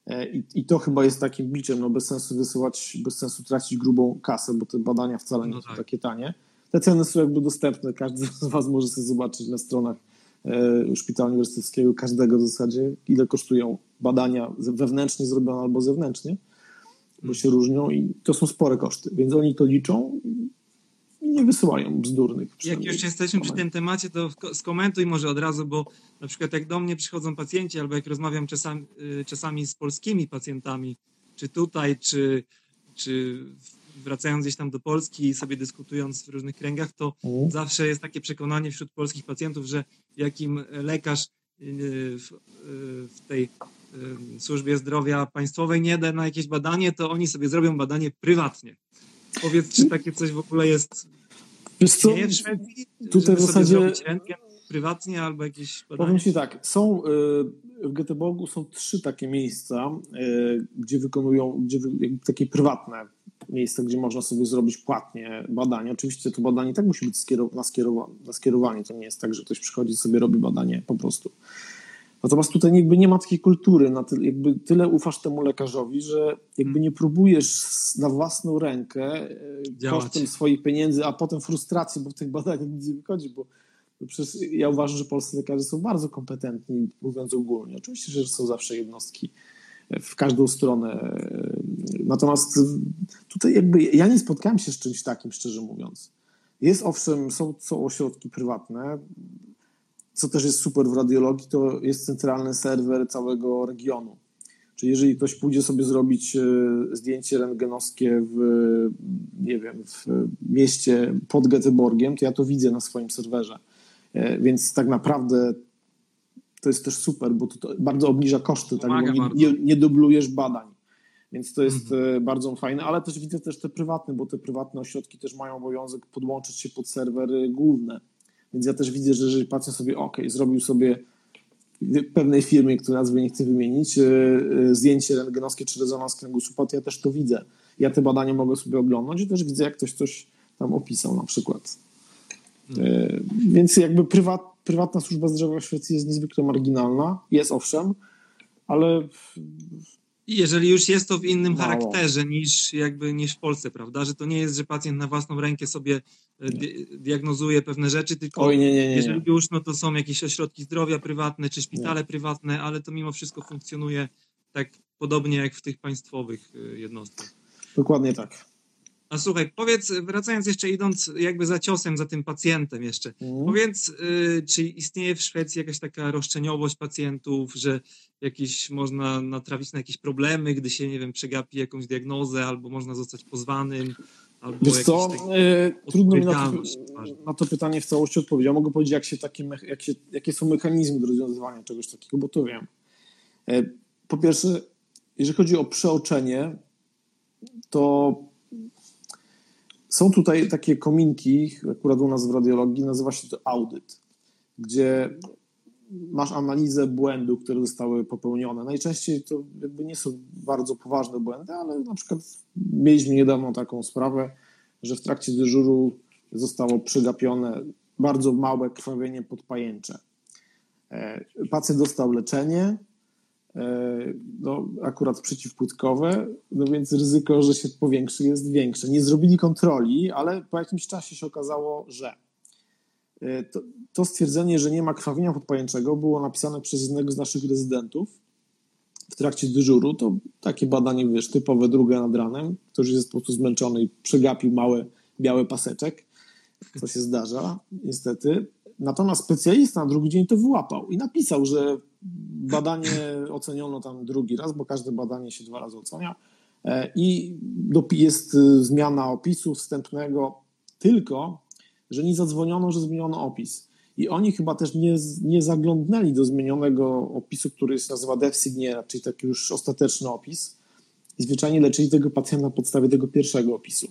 E, I, I, to chyba jest takim biczem, no bez sensu wysyłać, bez sensu tracić grubą kasę, bo te badania wcale nie no tak. są takie tanie. Te ceny są jakby dostępne, każdy z Was może sobie zobaczyć na stronach e, Szpitala Uniwersyteckiego, każdego w zasadzie, ile kosztują badania wewnętrznie zrobione albo zewnętrznie, bo się różnią i to są spore koszty, więc oni to liczą i nie wysyłają bzdurnych. Jak już jesteśmy przy tym temacie, to sko- skomentuj może od razu, bo na przykład jak do mnie przychodzą pacjenci, albo jak rozmawiam czasami, y, czasami z polskimi pacjentami, czy tutaj, czy, czy wracając gdzieś tam do Polski i sobie dyskutując w różnych kręgach, to Mhm. zawsze jest takie przekonanie wśród polskich pacjentów, że jakim lekarz w, y, w tej y, służbie zdrowia państwowej nie da na jakieś badanie, to oni sobie zrobią badanie prywatnie. Powiedz, czy takie coś w ogóle jest Wiesz co, istnieje w Szwecji? tutaj w sobie zasadzie- prywatnie albo jakieś badanie? Powiem Ci tak, są y, w Göteborgu są trzy takie miejsca, y, gdzie wykonują, gdzie takie prywatne miejsca, gdzie można sobie zrobić płatnie badanie. Oczywiście to badanie tak musi być skierow- na, skierowa- na skierowanie. To nie jest tak, że ktoś przychodzi sobie robi badanie po prostu. Natomiast tutaj jakby nie ma takiej kultury, na tyle, jakby tyle ufasz temu lekarzowi, że jakby nie próbujesz na własną rękę y, Działać. kosztem swoich pieniędzy, a potem frustracji, bo w tych badaniach nic nie wychodzi, bo bo Przecież ja uważam, że polscy lekarze są bardzo kompetentni, mówiąc ogólnie. Oczywiście, że są zawsze jednostki w każdą stronę. Natomiast tutaj jakby ja nie spotkałem się z czymś takim, szczerze mówiąc. Jest owszem, są, są ośrodki prywatne, co też jest super w radiologii, to jest centralny serwer całego regionu. Czyli jeżeli ktoś pójdzie sobie zrobić e, zdjęcie rentgenowskie w, nie wiem, w mieście pod Göteborgiem, to ja to widzę na swoim serwerze. E, Więc tak naprawdę to jest też super, bo to, to bardzo obniża koszty, tak, bo nie, nie, nie dublujesz badań. Więc to jest e, bardzo fajne, ale też widzę też te prywatne, bo te prywatne ośrodki też mają obowiązek podłączyć się pod serwery główne. Więc ja też widzę, że jeżeli pacjent sobie, ok, zrobił sobie w pewnej firmie, której nazwy nie chcę wymienić, e, e, zdjęcie rentgenowskie czy rezonans kręgosłupa, to ja też to widzę. Ja te badania mogę sobie oglądać i też widzę, jak ktoś coś tam opisał na przykład. Więc jakby prywat, prywatna służba zdrowia w Szwecji jest niezwykle marginalna. Jest owszem, ale jeżeli już jest to w innym Mało. charakterze niż jakby niż w Polsce, prawda? Że to nie jest, że pacjent na własną rękę sobie e, di- diagnozuje pewne rzeczy, tylko oj, nie, nie, nie. jeżeli już, no to są jakieś ośrodki zdrowia prywatne czy szpitale prywatne, ale to mimo wszystko funkcjonuje tak podobnie jak w tych państwowych e, jednostkach. Dokładnie tak. A słuchaj, powiedz, wracając jeszcze, idąc jakby za ciosem, za tym pacjentem jeszcze, Mhm. Powiedz, y, czy istnieje w Szwecji jakaś taka roszczeniowość pacjentów, że jakieś można natrafić na jakieś problemy, gdy się, nie wiem, przegapi jakąś diagnozę, albo można zostać pozwanym, albo Wiesz jakiś co, e, trudno mi na to, na to pytanie w całości odpowiedzieć. Ja mogę powiedzieć, jak się takie, jak się, jakie są mechanizmy do rozwiązywania czegoś takiego, bo to wiem. E, Po pierwsze, jeżeli chodzi o przeoczenie, to są tutaj takie kominki, akurat u nas w radiologii, nazywa się to audyt, gdzie masz analizę błędów, które zostały popełnione. Najczęściej to jakby nie są bardzo poważne błędy, ale na przykład mieliśmy niedawno taką sprawę, że w trakcie dyżuru zostało przegapione bardzo małe krwawienie podpajęcze. E, Pacjent dostał leczenie, no, akurat przeciwpłytkowe, no więc ryzyko, że się powiększy jest większe. Nie zrobili kontroli, ale po jakimś czasie się okazało, że e, to, to stwierdzenie, że nie ma krwawienia podpajęczego było napisane przez jednego z naszych rezydentów w trakcie dyżuru. To takie badanie, wiesz, typowe drugie nad ranem. Ktoś jest po prostu zmęczony i przegapił mały biały paseczek, co się zdarza, niestety. Natomiast specjalista na drugi dzień to wyłapał i napisał, że badanie oceniono tam drugi raz, bo każde badanie się dwa razy ocenia e, i jest y, zmiana opisu wstępnego, tylko, że nie zadzwoniono, że zmieniono opis. I oni chyba też nie, nie zaglądnęli do zmienionego opisu, który się nazywa DEF-Signiera, czyli taki już ostateczny opis i zwyczajnie leczyli tego pacjenta na podstawie tego pierwszego opisu.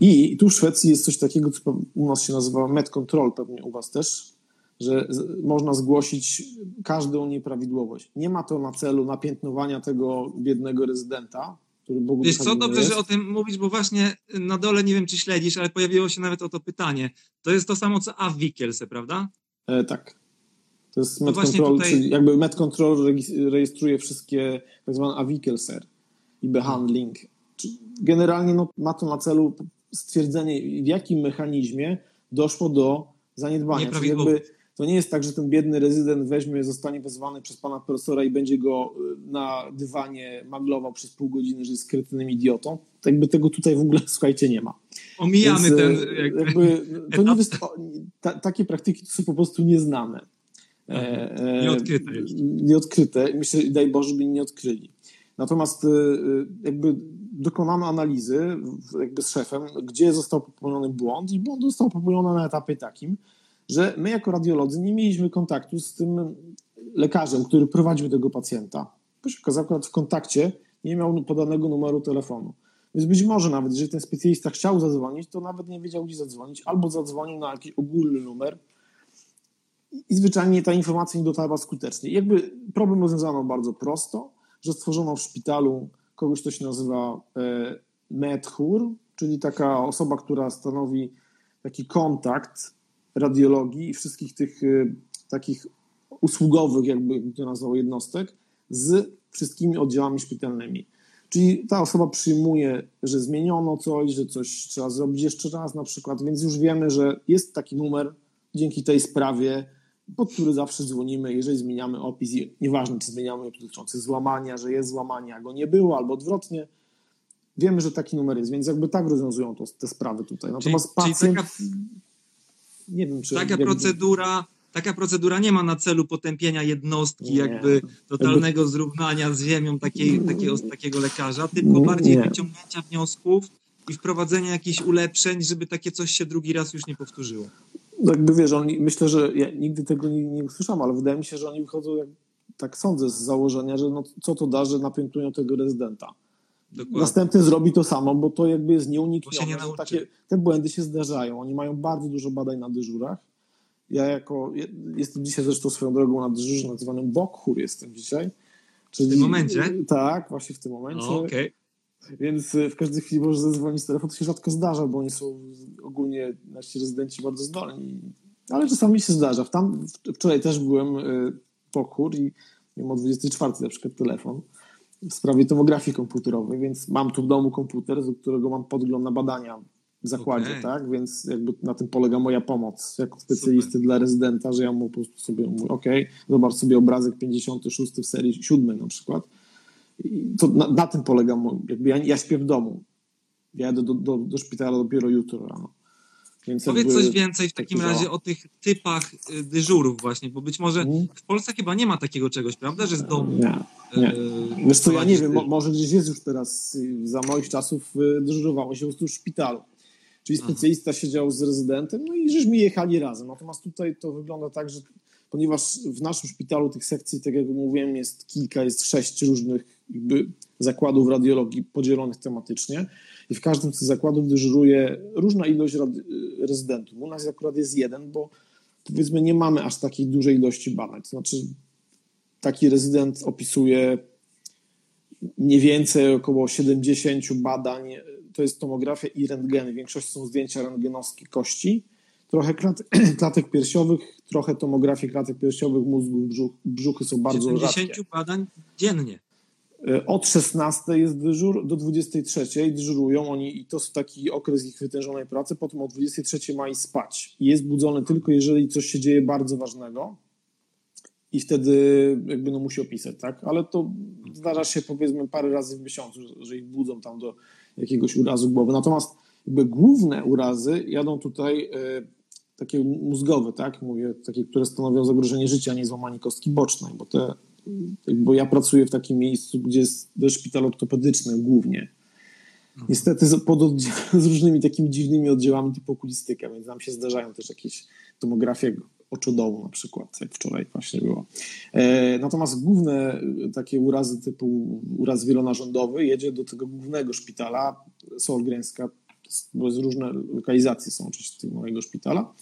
I tu w Szwecji jest coś takiego, co u nas się nazywa MedControl, pewnie u Was też, że można zgłosić każdą nieprawidłowość. Nie ma to na celu napiętnowania tego biednego rezydenta, który Bogu Wiesz co, dobrze, jest. że o tym mówisz, bo właśnie na dole, nie wiem czy śledzisz, ale pojawiło się nawet o to pytanie. To jest to samo co Avvikelse, prawda? E, tak. To jest właśnie MedControl, tutaj- czyli jakby MedControl rejestruje wszystkie tak zwane awikelser i behandling. Generalnie no, ma to na celu stwierdzenie, w jakim mechanizmie doszło do zaniedbania. Czyli jakby. To nie jest tak, że ten biedny rezydent weźmie, zostanie wezwany przez pana profesora i będzie go y, na dywanie maglował przez pół godziny, że jest kretynem idiotą. Jakby tego tutaj w ogóle, słuchajcie, nie ma. Omijamy Więc, ten y, jakby, jakby to nie wyst- ta, Takie praktyki to są po prostu nieznane. E, e, nieodkryte jeszcze. Nieodkryte. Myślę, daj Boże, by nie odkryli. Natomiast y, jakby dokonano analizy jakby z szefem, gdzie został popełniony błąd i błąd został popełniony na etapie takim, że my jako radiolodzy nie mieliśmy kontaktu z tym lekarzem, który prowadził tego pacjenta. Bo się okazało, w kontakcie nie miał podanego numeru telefonu. Więc być może nawet, jeżeli ten specjalista chciał zadzwonić, to nawet nie wiedział, gdzie zadzwonić, albo zadzwonił na jakiś ogólny numer i zwyczajnie ta informacja nie dotarła skutecznie. Jakby problem rozwiązano bardzo prosto, że stworzono w szpitalu kogoś, kto się nazywa e, medchur, czyli taka osoba, która stanowi taki kontakt radiologii i wszystkich tych y, takich usługowych, jakby to nazwał, jednostek z wszystkimi oddziałami szpitalnymi. Czyli ta osoba przyjmuje, że zmieniono coś, że coś trzeba zrobić jeszcze raz na przykład, więc już wiemy, że jest taki numer dzięki tej sprawie, pod który zawsze dzwonimy, jeżeli zmieniamy opis, nieważne czy zmieniamy dotyczący złamania, że jest złamanie, a go nie było, albo odwrotnie, wiemy, że taki numer jest, więc jakby tak rozwiązują to, te sprawy tutaj. Natomiast czyli, pacjent... Czyli taka nie wiem, czy... Taka procedura, taka procedura nie ma na celu potępienia jednostki, nie. jakby totalnego jakby... zrównania z ziemią takiej, takiego, takiego lekarza, tylko bardziej nie. wyciągnięcia wniosków i wprowadzenia jakichś ulepszeń, żeby takie coś się drugi raz już nie powtórzyło. Jakby wiesz, oni, myślę, że ja nigdy tego nie, nie usłyszałem, ale wydaje mi się, że oni wychodzą, jak, tak sądzę, z założenia, że no, co to da, że napiętują tego rezydenta. Dokładnie. Następny zrobi to samo, bo to jakby jest nieuniknione. Nie takie, te błędy się zdarzają. Oni mają bardzo dużo badań na dyżurach. Ja jako, jestem dzisiaj zresztą swoją drogą na dyżurze nazywanym Bokhur jestem dzisiaj. Czyli, w tym momencie? Tak, właśnie w tym momencie. O, okay. Więc w każdej chwili może zadzwonić z telefonu, to się rzadko zdarza, bo oni są ogólnie nasi rezydenci bardzo zdolni. Ale czasami się zdarza. Tam, wczoraj też byłem y, Bokhur i miałem o 24 na przykład telefon w sprawie tomografii komputerowej, więc mam tu w domu komputer, z którego mam podgląd na badania w zakładzie, okay. tak? Więc jakby na tym polega moja pomoc jako specjalisty Super. dla rezydenta, że ja mu po prostu sobie mówię, ok, zobacz sobie obrazek 56 w serii 7 na przykład. To na, na tym polega, jakby ja, ja śpię w domu. Ja jadę do, do, do szpitala dopiero jutro rano. Więc Powiedz coś więcej w takim razie o tych typach y, dyżurów właśnie, bo być może mhm. w Polsce chyba nie ma takiego czegoś, prawda, że z domu... Nie, nie. Y, Wiesz co, ja nie wiem, może gdzieś jest już teraz, y, za moich czasów dyżurowało się po prostu w szpitalu. Czyli specjalista Aha. siedział z rezydentem, no i żeśmy jechali razem. Natomiast tutaj to wygląda tak, że ponieważ w naszym szpitalu tych sekcji, tak jak mówiłem, jest kilka, jest sześć różnych zakładów radiologii podzielonych tematycznie, i w każdym z tych zakładów dyżuruje różna ilość rezydentów. U nas akurat jest jeden, bo powiedzmy nie mamy aż takiej dużej ilości badań. To znaczy taki rezydent opisuje mniej więcej około 70 badań. To jest tomografia i rentgeny. W większości są zdjęcia rentgenowskie kości, trochę klat, klatek piersiowych, trochę tomografii klatek piersiowych, mózgu, brzuch, brzuchy są bardzo 70 rzadkie. 70 badań dziennie. E, od 16 jest dyżur, do 23 dyżurują oni i to jest taki okres ich wytężonej pracy, potem o 23 ma iść spać. I jest budzony tylko jeżeli coś się dzieje bardzo ważnego i wtedy jakby no musi opisać, tak? Ale to zdarza się powiedzmy parę razy w miesiącu, że ich budzą tam do jakiegoś urazu głowy. Natomiast jakby główne urazy jadą tutaj y, takie mózgowe, tak? Mówię, takie, które stanowią zagrożenie życia, nie złamanie kostki bocznej, bo te bo ja pracuję w takim miejscu, gdzie jest szpital ortopedyczny głównie. Niestety z, pod z różnymi takimi dziwnymi oddziałami typu okulistyka, więc nam się zdarzają też jakieś tomografie oczodołu na przykład, jak wczoraj właśnie było. E, natomiast główne takie urazy typu uraz wielonarządowy jedzie do tego głównego szpitala, Solgrenska, bo z różne lokalizacje są oczywiście tego mojego szpitala.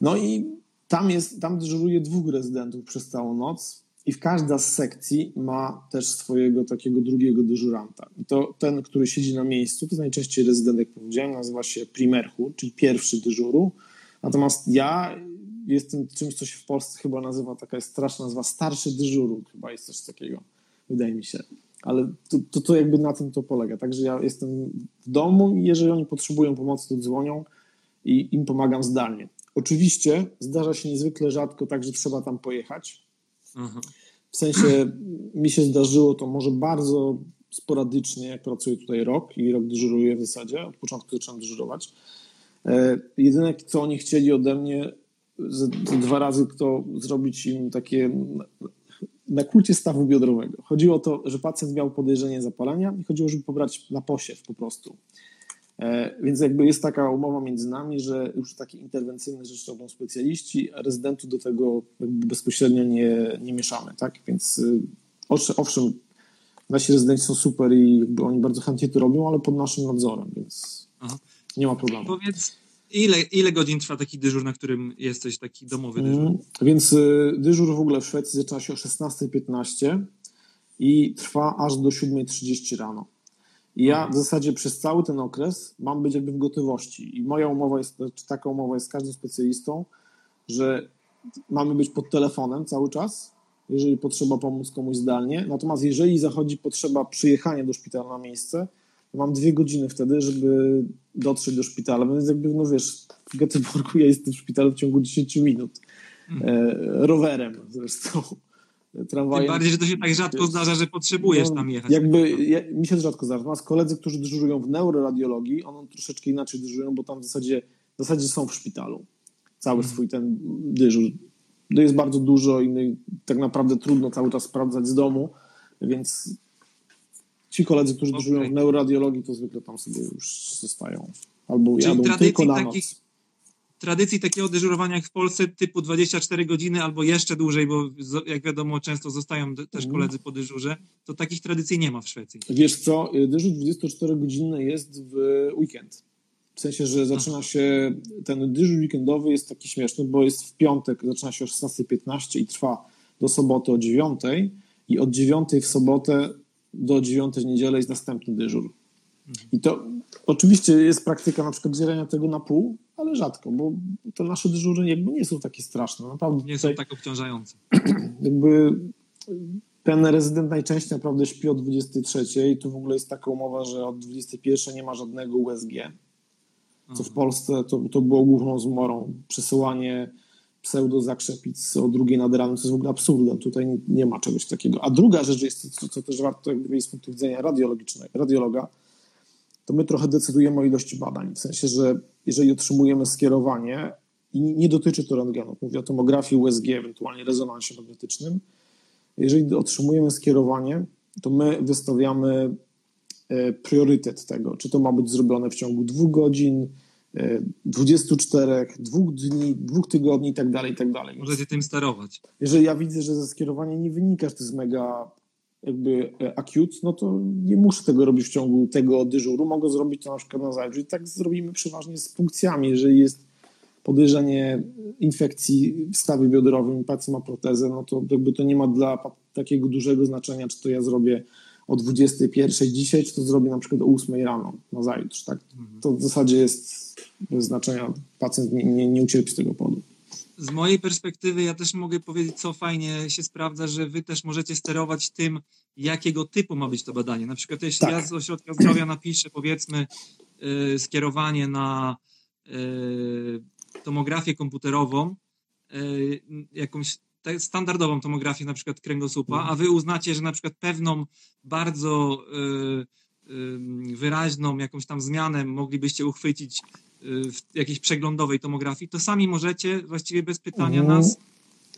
No i tam jest, tam dyżuruje dwóch rezydentów przez całą noc i w każda z sekcji ma też swojego takiego drugiego dyżuranta. I to ten, który siedzi na miejscu, to najczęściej rezydent, jak powiedziałem, nazywa się primerhu, czyli pierwszy dyżuru. Natomiast ja jestem czymś, co się w Polsce chyba nazywa, taka jest straszna nazwa, starszy dyżuru, chyba jest coś takiego, wydaje mi się. Ale to, to, to jakby na tym to polega. Także ja jestem w domu i jeżeli oni potrzebują pomocy, to dzwonią i im pomagam zdalnie. Oczywiście zdarza się niezwykle rzadko tak, że trzeba tam pojechać. Aha. W sensie mi się zdarzyło to może bardzo sporadycznie, jak pracuję tutaj rok i rok dyżuruję w zasadzie, od początku zacząłem dyżurować. E, jedyne, co oni chcieli ode mnie, dwa razy to zrobić im takie nakłucie stawu biodrowego. Chodziło o to, że pacjent miał podejrzenie zapalenia i chodziło, żeby pobrać na posiew po prostu. E, więc jakby jest taka umowa między nami, że już takie interwencyjne rzeczy robią specjaliści, a rezydentów do tego bezpośrednio nie, nie mieszamy, tak? Więc y, owszem, nasi rezydenci są super i jakby oni bardzo chętnie to robią, ale pod naszym nadzorem, więc Aha. nie ma problemu. Powiedz, ile, ile godzin trwa taki dyżur, na którym jesteś, taki domowy dyżur? Mm, więc y, dyżur w ogóle w Szwecji zaczyna się o 16.15 i trwa aż do 7.30 rano. I ja w zasadzie przez cały ten okres mam być jakby w gotowości. I moja umowa jest, czy taka umowa jest z każdym specjalistą, że mamy być pod telefonem cały czas, jeżeli potrzeba pomóc komuś zdalnie. Natomiast jeżeli zachodzi potrzeba przyjechania do szpitala na miejsce, to mam dwie godziny wtedy, żeby dotrzeć do szpitala. Więc jakby, no wiesz, w Göteborgu ja jestem w szpitalu w ciągu 10 minut. E, rowerem zresztą tramwajem. Tym bardziej, że to się tak rzadko zdarza, że potrzebujesz no, tam jechać. Jakby, ja, mi się to rzadko zdarza. Natomiast koledzy, którzy dyżurują w neuroradiologii, one troszeczkę inaczej dyżurują, bo tam w zasadzie, w zasadzie są w szpitalu. Cały hmm. swój ten dyżur. To jest bardzo dużo i tak naprawdę trudno cały czas sprawdzać z domu, więc ci koledzy, którzy okay. dyżurują w neuroradiologii, to zwykle tam sobie już zostają. Albo Czyli jadą tylko na noc. Takich tradycji takiego dyżurowania jak w Polsce typu 24 godziny albo jeszcze dłużej, bo jak wiadomo często zostają też mhm. koledzy po dyżurze, to takich tradycji nie ma w Szwecji. Wiesz co, dyżur 24-godzinny jest w weekend. W sensie, że zaczyna się, ten dyżur weekendowy jest taki śmieszny, bo jest w piątek, zaczyna się o 16.15 i trwa do soboty o 9 i od 9 w sobotę do 9 w niedzielę jest następny dyżur. Mhm. I to oczywiście jest praktyka na przykład dzielenia tego na pół, ale rzadko, bo te nasze dyżury jakby nie są takie straszne. Naprawdę nie są tak obciążające. Jakby ten rezydent najczęściej naprawdę śpi o 23 i tu w ogóle jest taka umowa, że od 21 nie ma żadnego USG, co w Polsce to, to było główną zmorą. Przesyłanie pseudo zakrzepic o drugiej nad ranem, to jest w ogóle absurdem. Tutaj nie, nie ma czegoś takiego. A druga rzecz jest, co, co też warto jakby z punktu widzenia radiologicznego, radiologa, to my trochę decydujemy o ilości badań. W sensie, że jeżeli otrzymujemy skierowanie, i nie dotyczy to rentgenu, mówię o tomografii USG, ewentualnie rezonansie magnetycznym, jeżeli otrzymujemy skierowanie, to my wystawiamy e, priorytet tego, czy to ma być zrobione w ciągu dwóch godzin, 24, e, dwóch dni, dwóch tygodni i tak dalej, i tak dalej. Możecie tym sterować. Jeżeli ja widzę, że ze skierowania nie wynika, że to jest mega jakby e, acute, no to nie muszę tego robić w ciągu tego dyżuru, mogę zrobić to na przykład na zajęciu i tak zrobimy przeważnie z punkcjami, jeżeli jest podejrzenie infekcji w stawie biodrowym pacjent ma protezę, no to jakby to nie ma dla takiego dużego znaczenia, czy to ja zrobię o 21 dzisiaj, czy to zrobię na przykład o 8 rano na zajutrz, tak? Mhm. To w zasadzie jest bez znaczenia, pacjent nie, nie, nie ucierpi z tego powodu z mojej perspektywy ja też mogę powiedzieć, co fajnie się sprawdza, że wy też możecie sterować tym, jakiego typu ma być to badanie. Na przykład jeśli tak. ja z ośrodka zdrowia napiszę powiedzmy y, skierowanie na y, tomografię komputerową, y, jakąś standardową tomografię na przykład kręgosłupa, a wy uznacie, że na przykład pewną bardzo wyraźną jakąś tam zmianę moglibyście uchwycić w jakiejś przeglądowej tomografii, to sami możecie właściwie bez pytania mhm. nas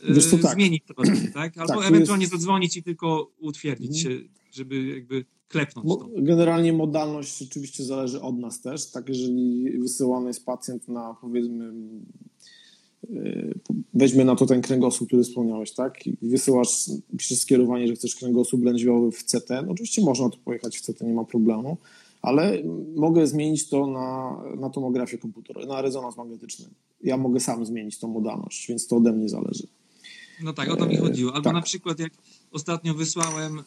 Wiesz co, tak. zmienić to badanie, tak? Albo tak, ewentualnie jest... zadzwonić i tylko utwierdzić mhm. się, żeby jakby klepnąć to. Generalnie modalność oczywiście zależy od nas też, tak? Jeżeli wysyłany jest pacjent na powiedzmy y, weźmy na to ten kręgosłup, który wspomniałeś, tak? I wysyłasz, piszesz skierowanie, że chcesz kręgosłup lędźwiowy w CT. No oczywiście można tu pojechać w CT, nie ma problemu ale mogę zmienić to na, na tomografię komputerową, na rezonans magnetyczny. Ja mogę sam zmienić tą modalność, więc to ode mnie zależy. No tak, o to mi chodziło. Albo tak. na przykład jak ostatnio wysłałem e,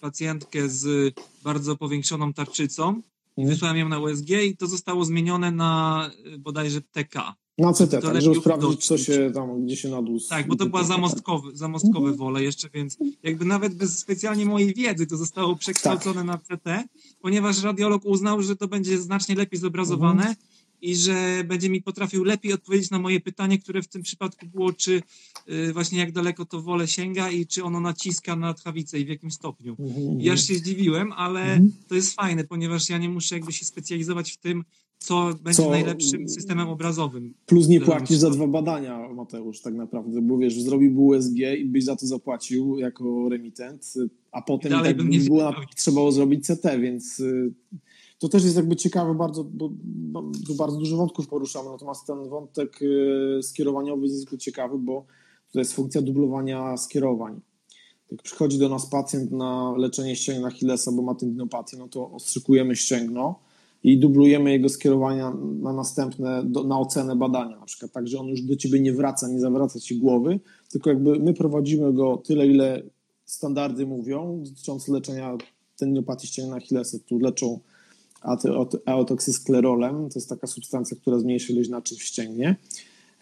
pacjentkę z bardzo powiększoną tarczycą, mhm. wysłałem ją na USG i to zostało zmienione na e, bodajże TK. Na CT, tak, żeby sprawdzić, co się tam, gdzie się nadósł. Tak, bo to była zamostkowy, zamostkowe mhm. wole jeszcze, więc jakby nawet bez specjalnie mojej wiedzy to zostało przekształcone tak. na CT, ponieważ radiolog uznał, że to będzie znacznie lepiej zobrazowane mhm. i że będzie mi potrafił lepiej odpowiedzieć na moje pytanie, które w tym przypadku było, czy y, właśnie jak daleko to wolę sięga i czy ono naciska na tchawicę i w jakim stopniu. Mhm. Ja aż się zdziwiłem, ale Mhm. to jest fajne, ponieważ ja nie muszę jakby się specjalizować w tym, co będzie Co- najlepszym systemem obrazowym. Plus nie płacisz za dwa badania, Mateusz, tak naprawdę, bo wiesz, zrobiłby USG i byś za to zapłacił jako remitent, a potem Dalej tak by było, trzeba było zrobić CT, więc y, to też jest jakby ciekawe bardzo, bo, bo tu bardzo dużo wątków poruszamy, natomiast ten wątek y, skierowaniowy jest niezwykle ciekawy, bo to jest funkcja dublowania skierowań. Jak przychodzi do nas pacjent na leczenie ścięgna Achillesa, bo ma tendinopatię, no to ostrzykujemy ścięgno i dublujemy jego skierowania na następne, do, na ocenę badania, na przykład. Tak, że on już do ciebie nie wraca, nie zawraca ci głowy, tylko jakby my prowadzimy go tyle, ile standardy mówią dotyczące leczenia tendinopatii ścięgna Achillesa. Tu leczą eotoxysklerolem, to jest taka substancja, która zmniejsza ilość naczyń w ścięgnie.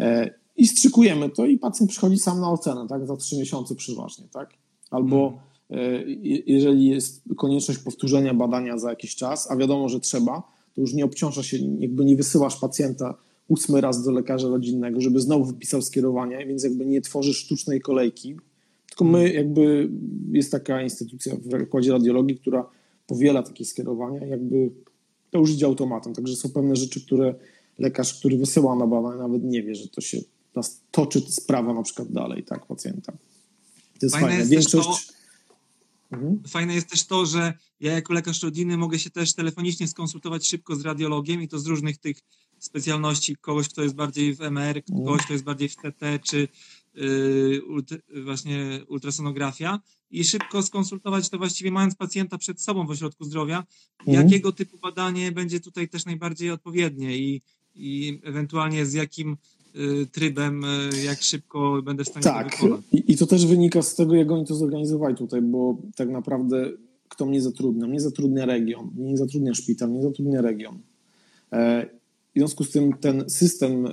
E, i strzykujemy to i pacjent przychodzi sam na ocenę, tak, za trzy miesiące przeważnie, tak, albo je- jeżeli jest konieczność powtórzenia badania za jakiś czas, a wiadomo, że trzeba, to już nie obciąża się, jakby nie wysyłasz pacjenta ósmy raz do lekarza rodzinnego, żeby znowu wypisał skierowanie, więc jakby nie tworzysz sztucznej kolejki, tylko my jakby, jest taka instytucja w zakładzie radiologii, która powiela takie skierowania, jakby to już idzie automatem, także są pewne rzeczy, które lekarz, który wysyła na badania, nawet nie wie, że to się nas toczy sprawa na przykład dalej, tak, pacjenta. To jest Fajne fajne. jest Większość... Mhm. Fajne jest też to, że ja jako lekarz rodzinny mogę się też telefonicznie skonsultować szybko z radiologiem i to z różnych tych specjalności, kogoś, kto jest bardziej w MR, kogoś, kto jest bardziej w TT, czy yy, właśnie ultrasonografia i szybko skonsultować to właściwie mając pacjenta przed sobą w ośrodku zdrowia, Mhm. jakiego typu badanie będzie tutaj też najbardziej odpowiednie i, i ewentualnie z jakim trybem, y, jak szybko będę w stanie to Tak, wykonać. I, i to też wynika z tego, jak oni to zorganizowali tutaj, bo tak naprawdę kto mnie zatrudnia? Mnie zatrudnia region, mnie nie zatrudnia szpital, mnie zatrudnia region. E, W związku z tym ten system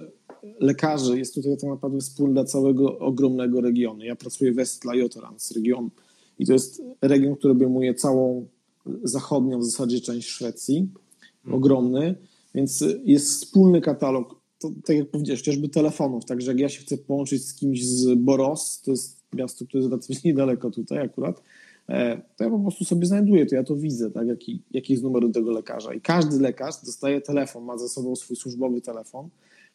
lekarzy jest tutaj tak naprawdę wspólny dla całego ogromnego regionu. Ja pracuję w Westla Jotorans, region i to jest region, który obejmuje całą zachodnią w zasadzie część Szwecji, ogromny, więc jest wspólny katalog, to, tak jak powiedziałeś, chociażby telefonów, także jak ja się chcę połączyć z kimś z Boros, to jest miasto, które jest relatywie niedaleko tutaj akurat, e, to ja po prostu sobie znajduję to, ja to widzę, tak, jaki, jaki jest numer tego lekarza. I każdy lekarz dostaje telefon, ma ze sobą swój służbowy telefon,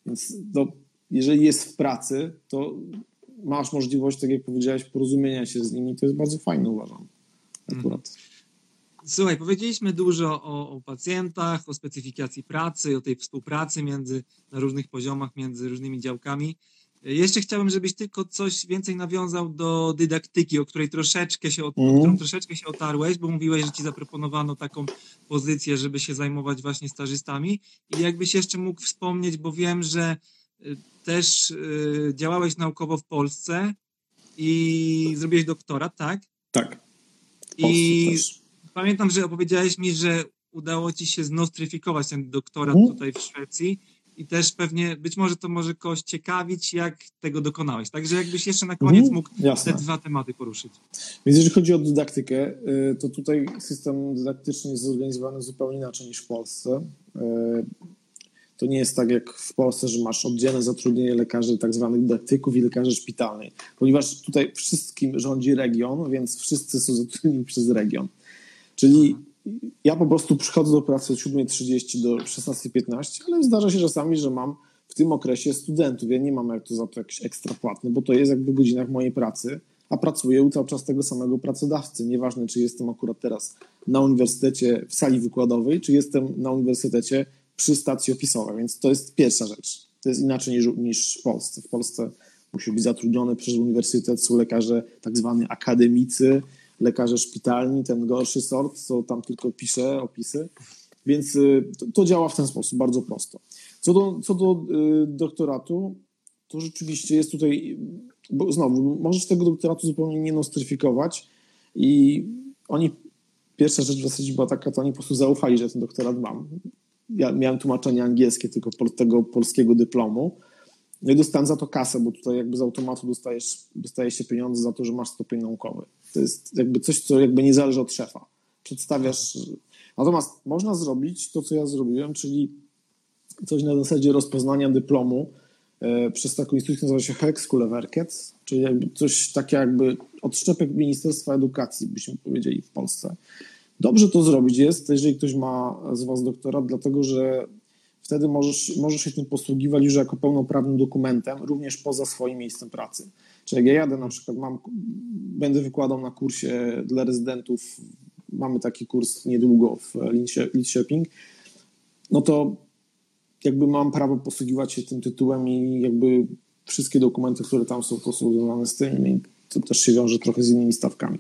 więc to, jeżeli jest w pracy, to masz możliwość, tak jak powiedziałeś, porozumienia się z nimi, to jest bardzo fajne uważam, akurat. Słuchaj, powiedzieliśmy dużo o, o pacjentach, o specyfikacji pracy, o tej współpracy między, na różnych poziomach między różnymi działkami. Jeszcze chciałbym, żebyś tylko coś więcej nawiązał do dydaktyki, o której troszeczkę się, o Mhm. którą troszeczkę się otarłeś, bo mówiłeś, że ci zaproponowano taką pozycję, żeby się zajmować właśnie stażystami. I jakbyś jeszcze mógł wspomnieć, bo wiem, że y, też y, działałeś naukowo w Polsce i zrobiłeś doktorat, tak? Tak. I też. Pamiętam, że opowiedziałeś mi, że udało ci się znostryfikować ten doktorat Mhm. tutaj w Szwecji i też pewnie, być może to może kogoś ciekawić, jak tego dokonałeś. Także jakbyś jeszcze na koniec Mhm, mógł jasne. te dwa tematy poruszyć. Więc jeżeli chodzi o dydaktykę, y, to tutaj system dydaktyczny jest zorganizowany zupełnie inaczej niż w Polsce. Y, To nie jest tak jak w Polsce, że masz oddzielne zatrudnienie lekarzy, tak zwanych dydaktyków i lekarzy szpitalnej, ponieważ tutaj wszystkim rządzi region, więc wszyscy są zatrudnieni przez region. Czyli ja po prostu przychodzę do pracy od 7.30 do 16.15, ale zdarza się czasami, że mam w tym okresie studentów. Ja nie mam jak to za to jakiś ekstra płatny, bo to jest jakby w godzinach mojej pracy, a pracuję u cały czas tego samego pracodawcy. Nieważne, czy jestem akurat teraz na uniwersytecie w sali wykładowej, czy jestem na uniwersytecie przy stacji ofisowej, więc to jest pierwsza rzecz. To jest inaczej niż, niż w Polsce. W Polsce musi być zatrudniony przez uniwersytet, są lekarze tak zwani akademicy, lekarze szpitalni, ten gorszy sort, co tam tylko pisze opisy. Więc y, to, działa w ten sposób, bardzo prosto. Co do, co do y, doktoratu, to rzeczywiście jest tutaj, bo znowu, możesz tego doktoratu zupełnie nie nostryfikować i oni, pierwsza rzecz w zasadzie była taka, to oni po prostu zaufali, że ten doktorat mam. Ja miałem tłumaczenie angielskie tylko tego polskiego dyplomu. No i dostałem za to kasę, bo tutaj jakby z automatu dostajesz, dostaje się pieniądze za to, że masz stopień naukowy. To jest jakby coś, co jakby nie zależy od szefa. Przedstawiasz. Natomiast można zrobić to, co ja zrobiłem, czyli coś na zasadzie rozpoznania dyplomu e, przez taką instytucję, nazywa się Hexkuleverket, czyli jakby coś takie jakby odszczepek Ministerstwa Edukacji, byśmy powiedzieli w Polsce. Dobrze to zrobić jest, jeżeli ktoś ma z Was doktorat, dlatego że wtedy możesz, możesz się tym posługiwać już jako pełnoprawnym dokumentem, również poza swoim miejscem pracy. Czyli jak ja jadę na przykład, mam, będę wykładał na kursie dla rezydentów, mamy taki kurs niedługo w Lidköping, no to jakby mam prawo posługiwać się tym tytułem i jakby wszystkie dokumenty, które tam są, są związane z tym i to też się wiąże trochę z innymi stawkami.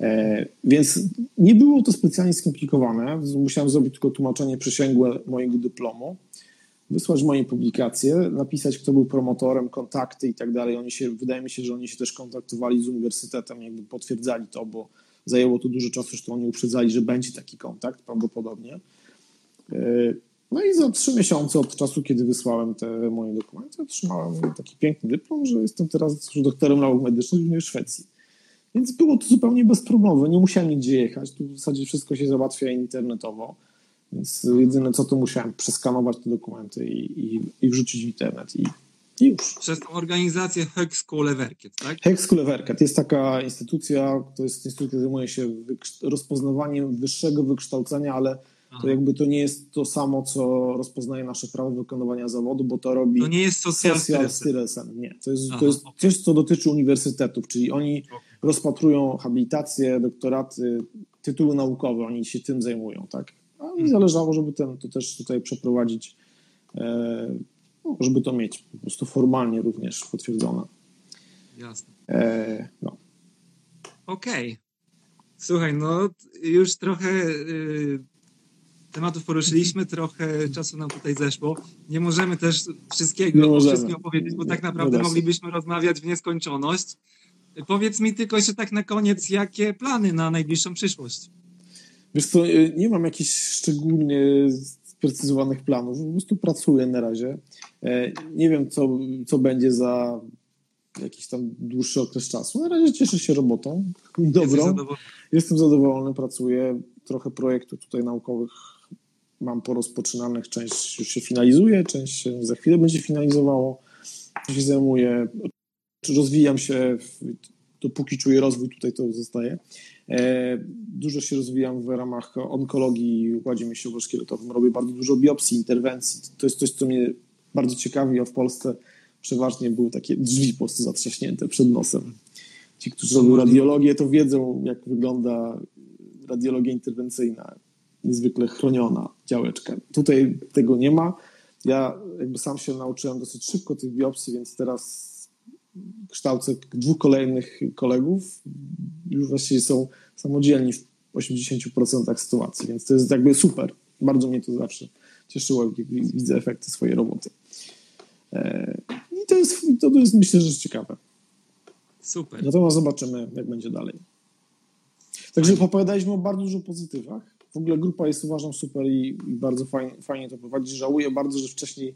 E, więc nie było to specjalnie skomplikowane. Musiałem zrobić tylko tłumaczenie przysięgłe mojego dyplomu, wysłać moje publikacje, napisać, kto był promotorem, kontakty i tak dalej. Oni się, wydaje mi się, że oni się też kontaktowali z uniwersytetem, jakby potwierdzali to, bo zajęło to dużo czasu, zresztą oni uprzedzali, że będzie taki kontakt prawdopodobnie. E, no i za trzy miesiące od czasu, kiedy wysłałem te moje dokumenty, otrzymałem taki piękny dyplom, że jestem teraz doktorem nauk medycznych w Szwecji. Więc było to zupełnie bezproblemowe, nie musiałem nigdzie jechać, tu w zasadzie wszystko się załatwia internetowo, więc jedyne co to musiałem przeskanować te dokumenty i, i, i wrzucić w internet i, i już. Przez tą organizację Hexkuleverket, tak? Hexkuleverket jest taka instytucja, to jest instytucja, która zajmuje się rozpoznawaniem wyższego wykształcenia, ale to jakby to nie jest to samo, co rozpoznaje nasze prawo wykonywania zawodu, bo to robi to nie jest social, social styresen. Nie, to jest, Aha, to jest okay. coś, co dotyczy uniwersytetów, czyli oni okay. Rozpatrują habilitacje, doktoraty, tytuły naukowe, oni się tym zajmują, tak? A mi mhm. zależało, żeby ten, to też tutaj przeprowadzić, e, no, żeby to mieć po prostu formalnie również potwierdzone. Jasne. E, no. Okej. Okay. Słuchaj, no już trochę... Y, tematów poruszyliśmy, trochę czasu nam tutaj zeszło. Nie możemy też wszystkiego, Nie możemy. wszystkim opowiedzieć, bo tak naprawdę moglibyśmy rozmawiać w nieskończoność. Powiedz mi tylko jeszcze tak na koniec, jakie plany na najbliższą przyszłość? Wiesz co, y, nie mam jakichś szczególnie sprecyzowanych planów, po prostu pracuję na razie. E, nie wiem, co, co będzie za jakiś tam dłuższy okres czasu. Na razie cieszę się robotą, dobrą. Zadowolony. Jestem zadowolony, pracuję. Trochę projektów tutaj naukowych mam porozpoczynanych, część już się finalizuje, część się za chwilę będzie finalizowało. Się zajmuję, rozwijam się, dopóki czuję rozwój, tutaj to zostaje. E, dużo się rozwijam w ramach onkologii, układzie mięśniowo-szkieletowym. Robię bardzo dużo biopsji, interwencji. To jest coś, co mnie bardzo ciekawi, a w Polsce przeważnie były takie drzwi po prostu zatrzaśnięte przed nosem. Ci, którzy robią radiologię, to wiedzą, jak wygląda radiologia interwencyjna niezwykle chroniona działeczka. Tutaj tego nie ma. Ja jakby sam się nauczyłem dosyć szybko tych biopsji, więc teraz kształcę dwóch kolejnych kolegów. Już właściwie są samodzielni w 80% sytuacji, więc to jest jakby super. Bardzo mnie to zawsze cieszyło, jak widzę efekty swojej roboty. E, I to jest, to jest myślę, że ciekawe. Super. Natomiast zobaczymy, jak będzie dalej. Także opowiadaliśmy o bardzo dużo pozytywach. W ogóle grupa jest uważam super i, i bardzo fajnie, fajnie to prowadzi. Żałuję bardzo, że wcześniej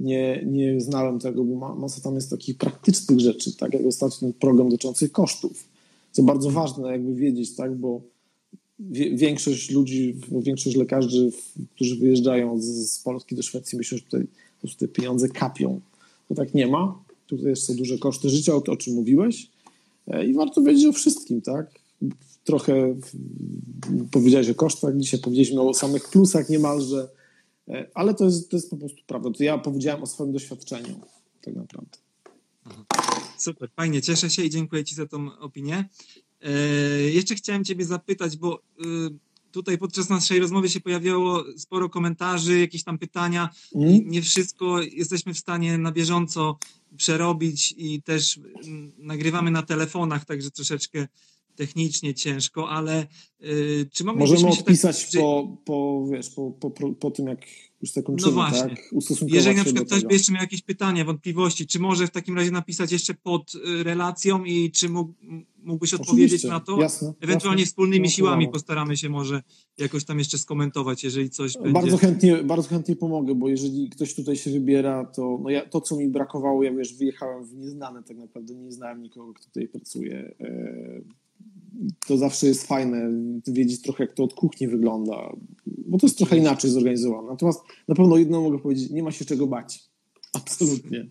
nie, nie znałem tego, bo ma, masa tam jest takich praktycznych rzeczy, tak jak ostatnio program dotyczący kosztów, co bardzo ważne jakby wiedzieć, tak, bo większość ludzi, większość lekarzy, którzy wyjeżdżają z, Polski do Szwecji myślą, że tutaj po te pieniądze kapią. To tak nie ma. Tutaj są duże koszty życia, o, o czym mówiłeś e, i warto wiedzieć o wszystkim, tak? trochę powiedziałeś o kosztach, dzisiaj powiedzieliśmy o samych plusach niemalże, ale to jest, to jest po prostu prawda. To ja powiedziałem o swoim doświadczeniu tak naprawdę. Super, fajnie, cieszę się i dziękuję Ci za tą opinię. E, jeszcze chciałem Ciebie zapytać, bo y, tutaj podczas naszej rozmowy się pojawiało sporo komentarzy, jakieś tam pytania. Mm. Nie wszystko jesteśmy w stanie na bieżąco przerobić i też mm, nagrywamy na telefonach, także troszeczkę technicznie ciężko, ale y, czy moglibyśmy Możemy odpisać tak... po, po, wiesz, po, po, po tym, jak już zakończymy, no właśnie. tak? Jeżeli na przykład ktoś by jeszcze miał jakieś pytania, wątpliwości, czy może w takim razie napisać jeszcze pod y, relacją i czy mógł, mógłbyś odpowiedzieć na to? Jasne, Ewentualnie jasne, wspólnymi siłami postaramy się może jakoś tam jeszcze skomentować, jeżeli coś bardzo będzie. Chętnie, bardzo chętnie pomogę, bo jeżeli ktoś tutaj się wybiera, to no ja, to, co mi brakowało, ja wiesz, wyjechałem w nieznane tak naprawdę, nie znałem nikogo, kto tutaj pracuje. E, to zawsze jest fajne, wiedzieć trochę, jak to od kuchni wygląda. bo to jest trochę inaczej zorganizowane. Natomiast na pewno jedno mogę powiedzieć, nie ma się czego bać. Absolutnie.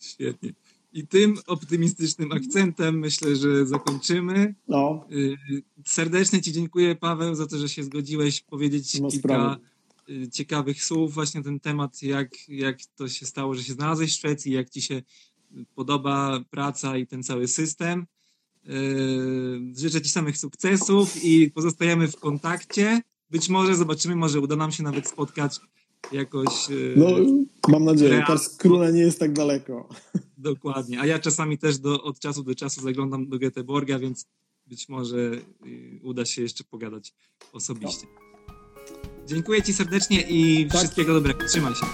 Świetnie. I tym optymistycznym akcentem myślę, że zakończymy. No, Y, Serdecznie Ci dziękuję, Paweł, za to, że się zgodziłeś powiedzieć ma kilka sprawy. ciekawych słów, właśnie na ten temat, jak, jak to się stało, że się znalazłeś w Szwecji, jak Ci się podoba praca i ten cały system. Y, Życzę Ci samych sukcesów i pozostajemy w kontakcie. Być może zobaczymy, może uda nam się nawet spotkać jakoś. y, no mam nadzieję. Teraz króla nie jest tak daleko. Dokładnie. A ja czasami też do, od czasu do czasu zaglądam do Göteborga, więc być może y, uda się jeszcze pogadać osobiście. Dziękuję Ci serdecznie i Tak. wszystkiego dobrego. Trzymaj się.